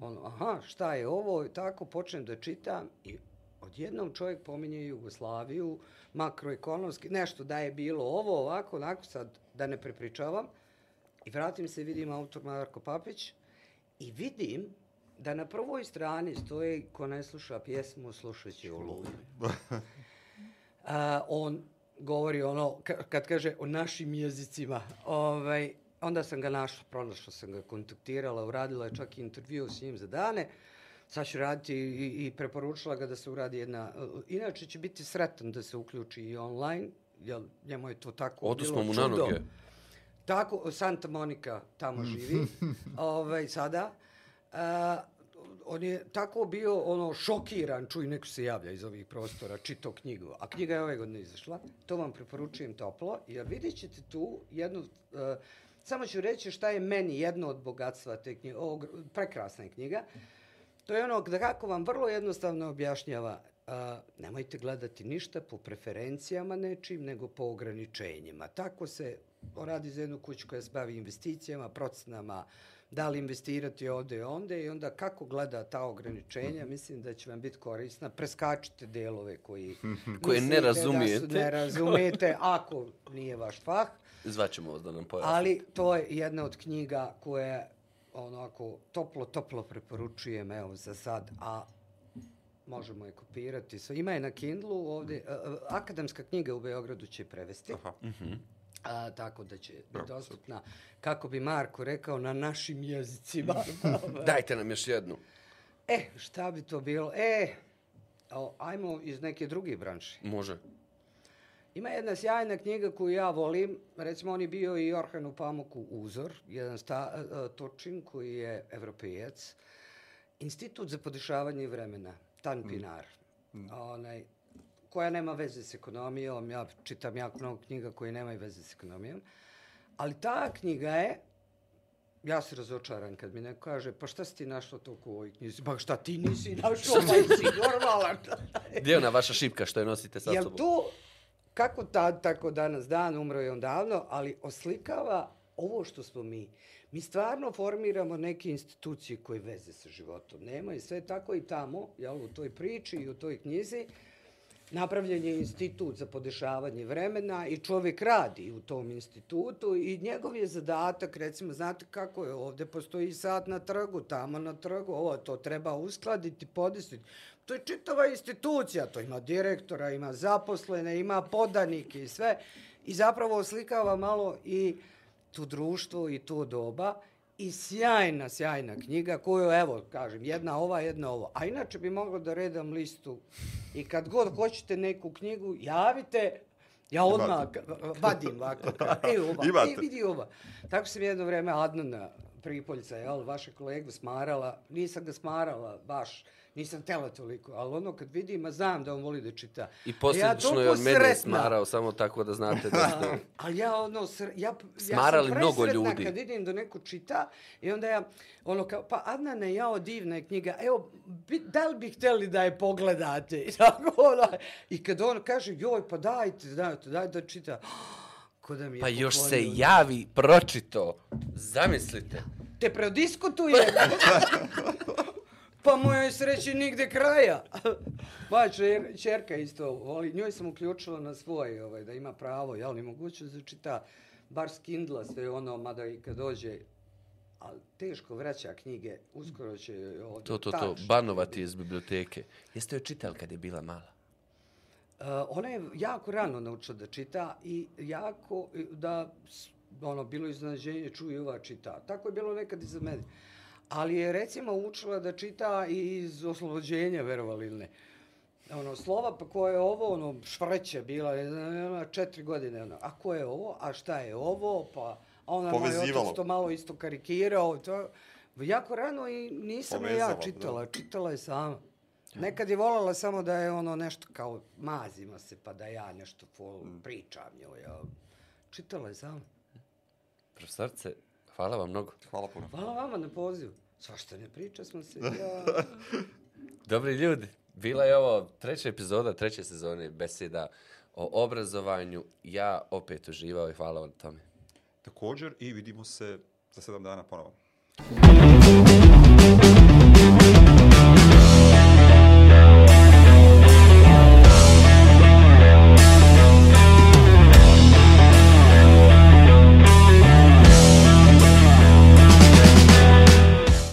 ono, aha, šta je ovo, i tako počnem da čitam i odjednom čovjek pominje Jugoslaviju, makroekonomski, nešto da je bilo ovo, ovako, onako, sad da ne prepričavam. I vratim se, vidim autor Marko Papić i vidim da na prvoj strani stoji ko ne sluša pjesmu, slušat će oluju. <laughs> A, on govori ono, ka- kad kaže o našim jezicima, ovaj, onda sam ga našla, pronašla sam ga, kontaktirala, uradila je čak i intervju s njim za dane. Sad ću raditi i, i preporučila ga da se uradi jedna... Inače će biti sretan da se uključi i online, jer njemu je to tako Odusmo bilo mu na čudo. noge. Tako, Santa Monica tamo živi, <laughs> ovaj, sada. A, on je tako bio ono šokiran, čuj, neko se javlja iz ovih prostora, čito knjigu, a knjiga je ove godine izašla, to vam preporučujem toplo, jer vidjet ćete tu jednu, uh, samo ću reći šta je meni jedno od bogatstva te knjige, ovog, prekrasna je knjiga, to je ono da kako vam vrlo jednostavno objašnjava, a, nemojte gledati ništa po preferencijama nečim, nego po ograničenjima. Tako se on radi za jednu kuću koja se bavi investicijama, procenama, da li investirati ovde i onde i onda kako gleda ta ograničenja, mislim da će vam biti korisna. Preskačite delove koji Koje ne da razumijete. su- ne razumijete, ako nije vaš fah. Zvaćemo vas da nam pojasnite. Ali to je jedna od knjiga koje onako toplo, toplo preporučujem evo za sad, a možemo je kopirati. So, ima je na Kindlu ovdje, a, a, akademska knjiga u Beogradu će prevesti. Aha. A, tako da će biti dostupna, kako bi Marko rekao, na našim jezicima. <laughs> Dajte nam još jednu. e, šta bi to bilo? E, o, ajmo iz neke druge branše. Može. Ima jedna sjajna knjiga koju ja volim, recimo on je bio i Orhanu Pamuku uzor, jedan sta, uh, točin koji je evropejac, Institut za podešavanje vremena, Tan Pinar, onaj, koja nema veze s ekonomijom, ja čitam jako mnogo knjiga koje nemaju veze s ekonomijom, ali ta knjiga je, ja se razočaram kad mi neko kaže, pa šta si ti našla toliko u ovoj knjizi? Pa šta ti nisi našla, pa <laughs> si normalan. Gdje je ona vaša šipka što je nosite sa Jel sobom? to, kako tad, tako danas dan, umro je on davno, ali oslikava ovo što smo mi. Mi stvarno formiramo neke institucije koje veze sa životom. Nema i sve tako i tamo, jel, u toj priči i u toj knjizi. Napravljen je institut za podešavanje vremena i čovjek radi u tom institutu i njegov je zadatak, recimo, znate kako je ovdje, postoji sat na trgu, tamo na trgu, ovo to treba uskladiti, podesiti. To je čitava institucija, to ima direktora, ima zaposlene, ima podanike i sve. I zapravo oslikava malo i tu društvo i to doba i sjajna, sjajna knjiga koju, evo, kažem, jedna ova, jedna ovo. A inače bi mogla da redam listu i kad god hoćete neku knjigu, javite, ja odmah vadim ovako. <laughs> ka- E, ova, Imate. e, vidi ova. Tako sam jedno vreme Adnana Pripoljca, jel, vaše kolegu smarala, nisam ga smarala baš, nisam tela toliko, ali ono kad vidim, a znam da on voli da čita. I posljedično toliko je od mene sretna. smarao, samo tako da znate da ste... A, <laughs> ali ja ono, sr, ja, Smarali ja sam mnogo presretna ljudi. kad vidim da neko čita i onda ja, ono kao, pa Adnane, jao, divna je knjiga, evo, bi, da li bi htjeli da je pogledate? I, <laughs> tako, ono, I kad on kaže, joj, pa dajte, dajte, dajte da čita, <gasps> ko da mi je Pa još se poklonio. javi, pročito. Zamislite. Te prodiskutuje. <laughs> pa mojoj sreći nigde kraja. Pa čer, čerka isto voli, njoj sam uključila na svoj, ovaj, da ima pravo, jel, ni mogućnost da čita bar s Kindla sve ono, mada i kad dođe, ali teško vraća knjige, uskoro će ovdje To, to, to, banovati iz biblioteke. Jeste joj čitali kad je bila mala? Uh, ona je jako rano naučila da čita i jako da ono bilo iznenađenje čuje ova čita. Tako je bilo nekad i za mene. Ali je recimo učila da čita i iz oslobođenja, verovali ili ne. Ono, slova pa koje je ovo, ono, švrće bila, je, ona, četiri godine, ono, a ko je ovo, a šta je ovo, pa, a ona moj otac to malo isto karikirao, to, jako rano i nisam ja čitala, da. čitala je sama. Nekad je voljela samo da je ono nešto kao mazima se pa da ja nešto fol, pričam njoj. Ja. Čitala je sama. Profesorce, hvala vam mnogo. Hvala puno. Hvala vama na pozivu. Svašta ne priča smo se. <laughs> Ja. Dobri ljudi, bila je ovo treća epizoda treće sezone beseda o obrazovanju. Ja opet uživao i hvala vam na tome. Također i vidimo se za sedam dana ponovo.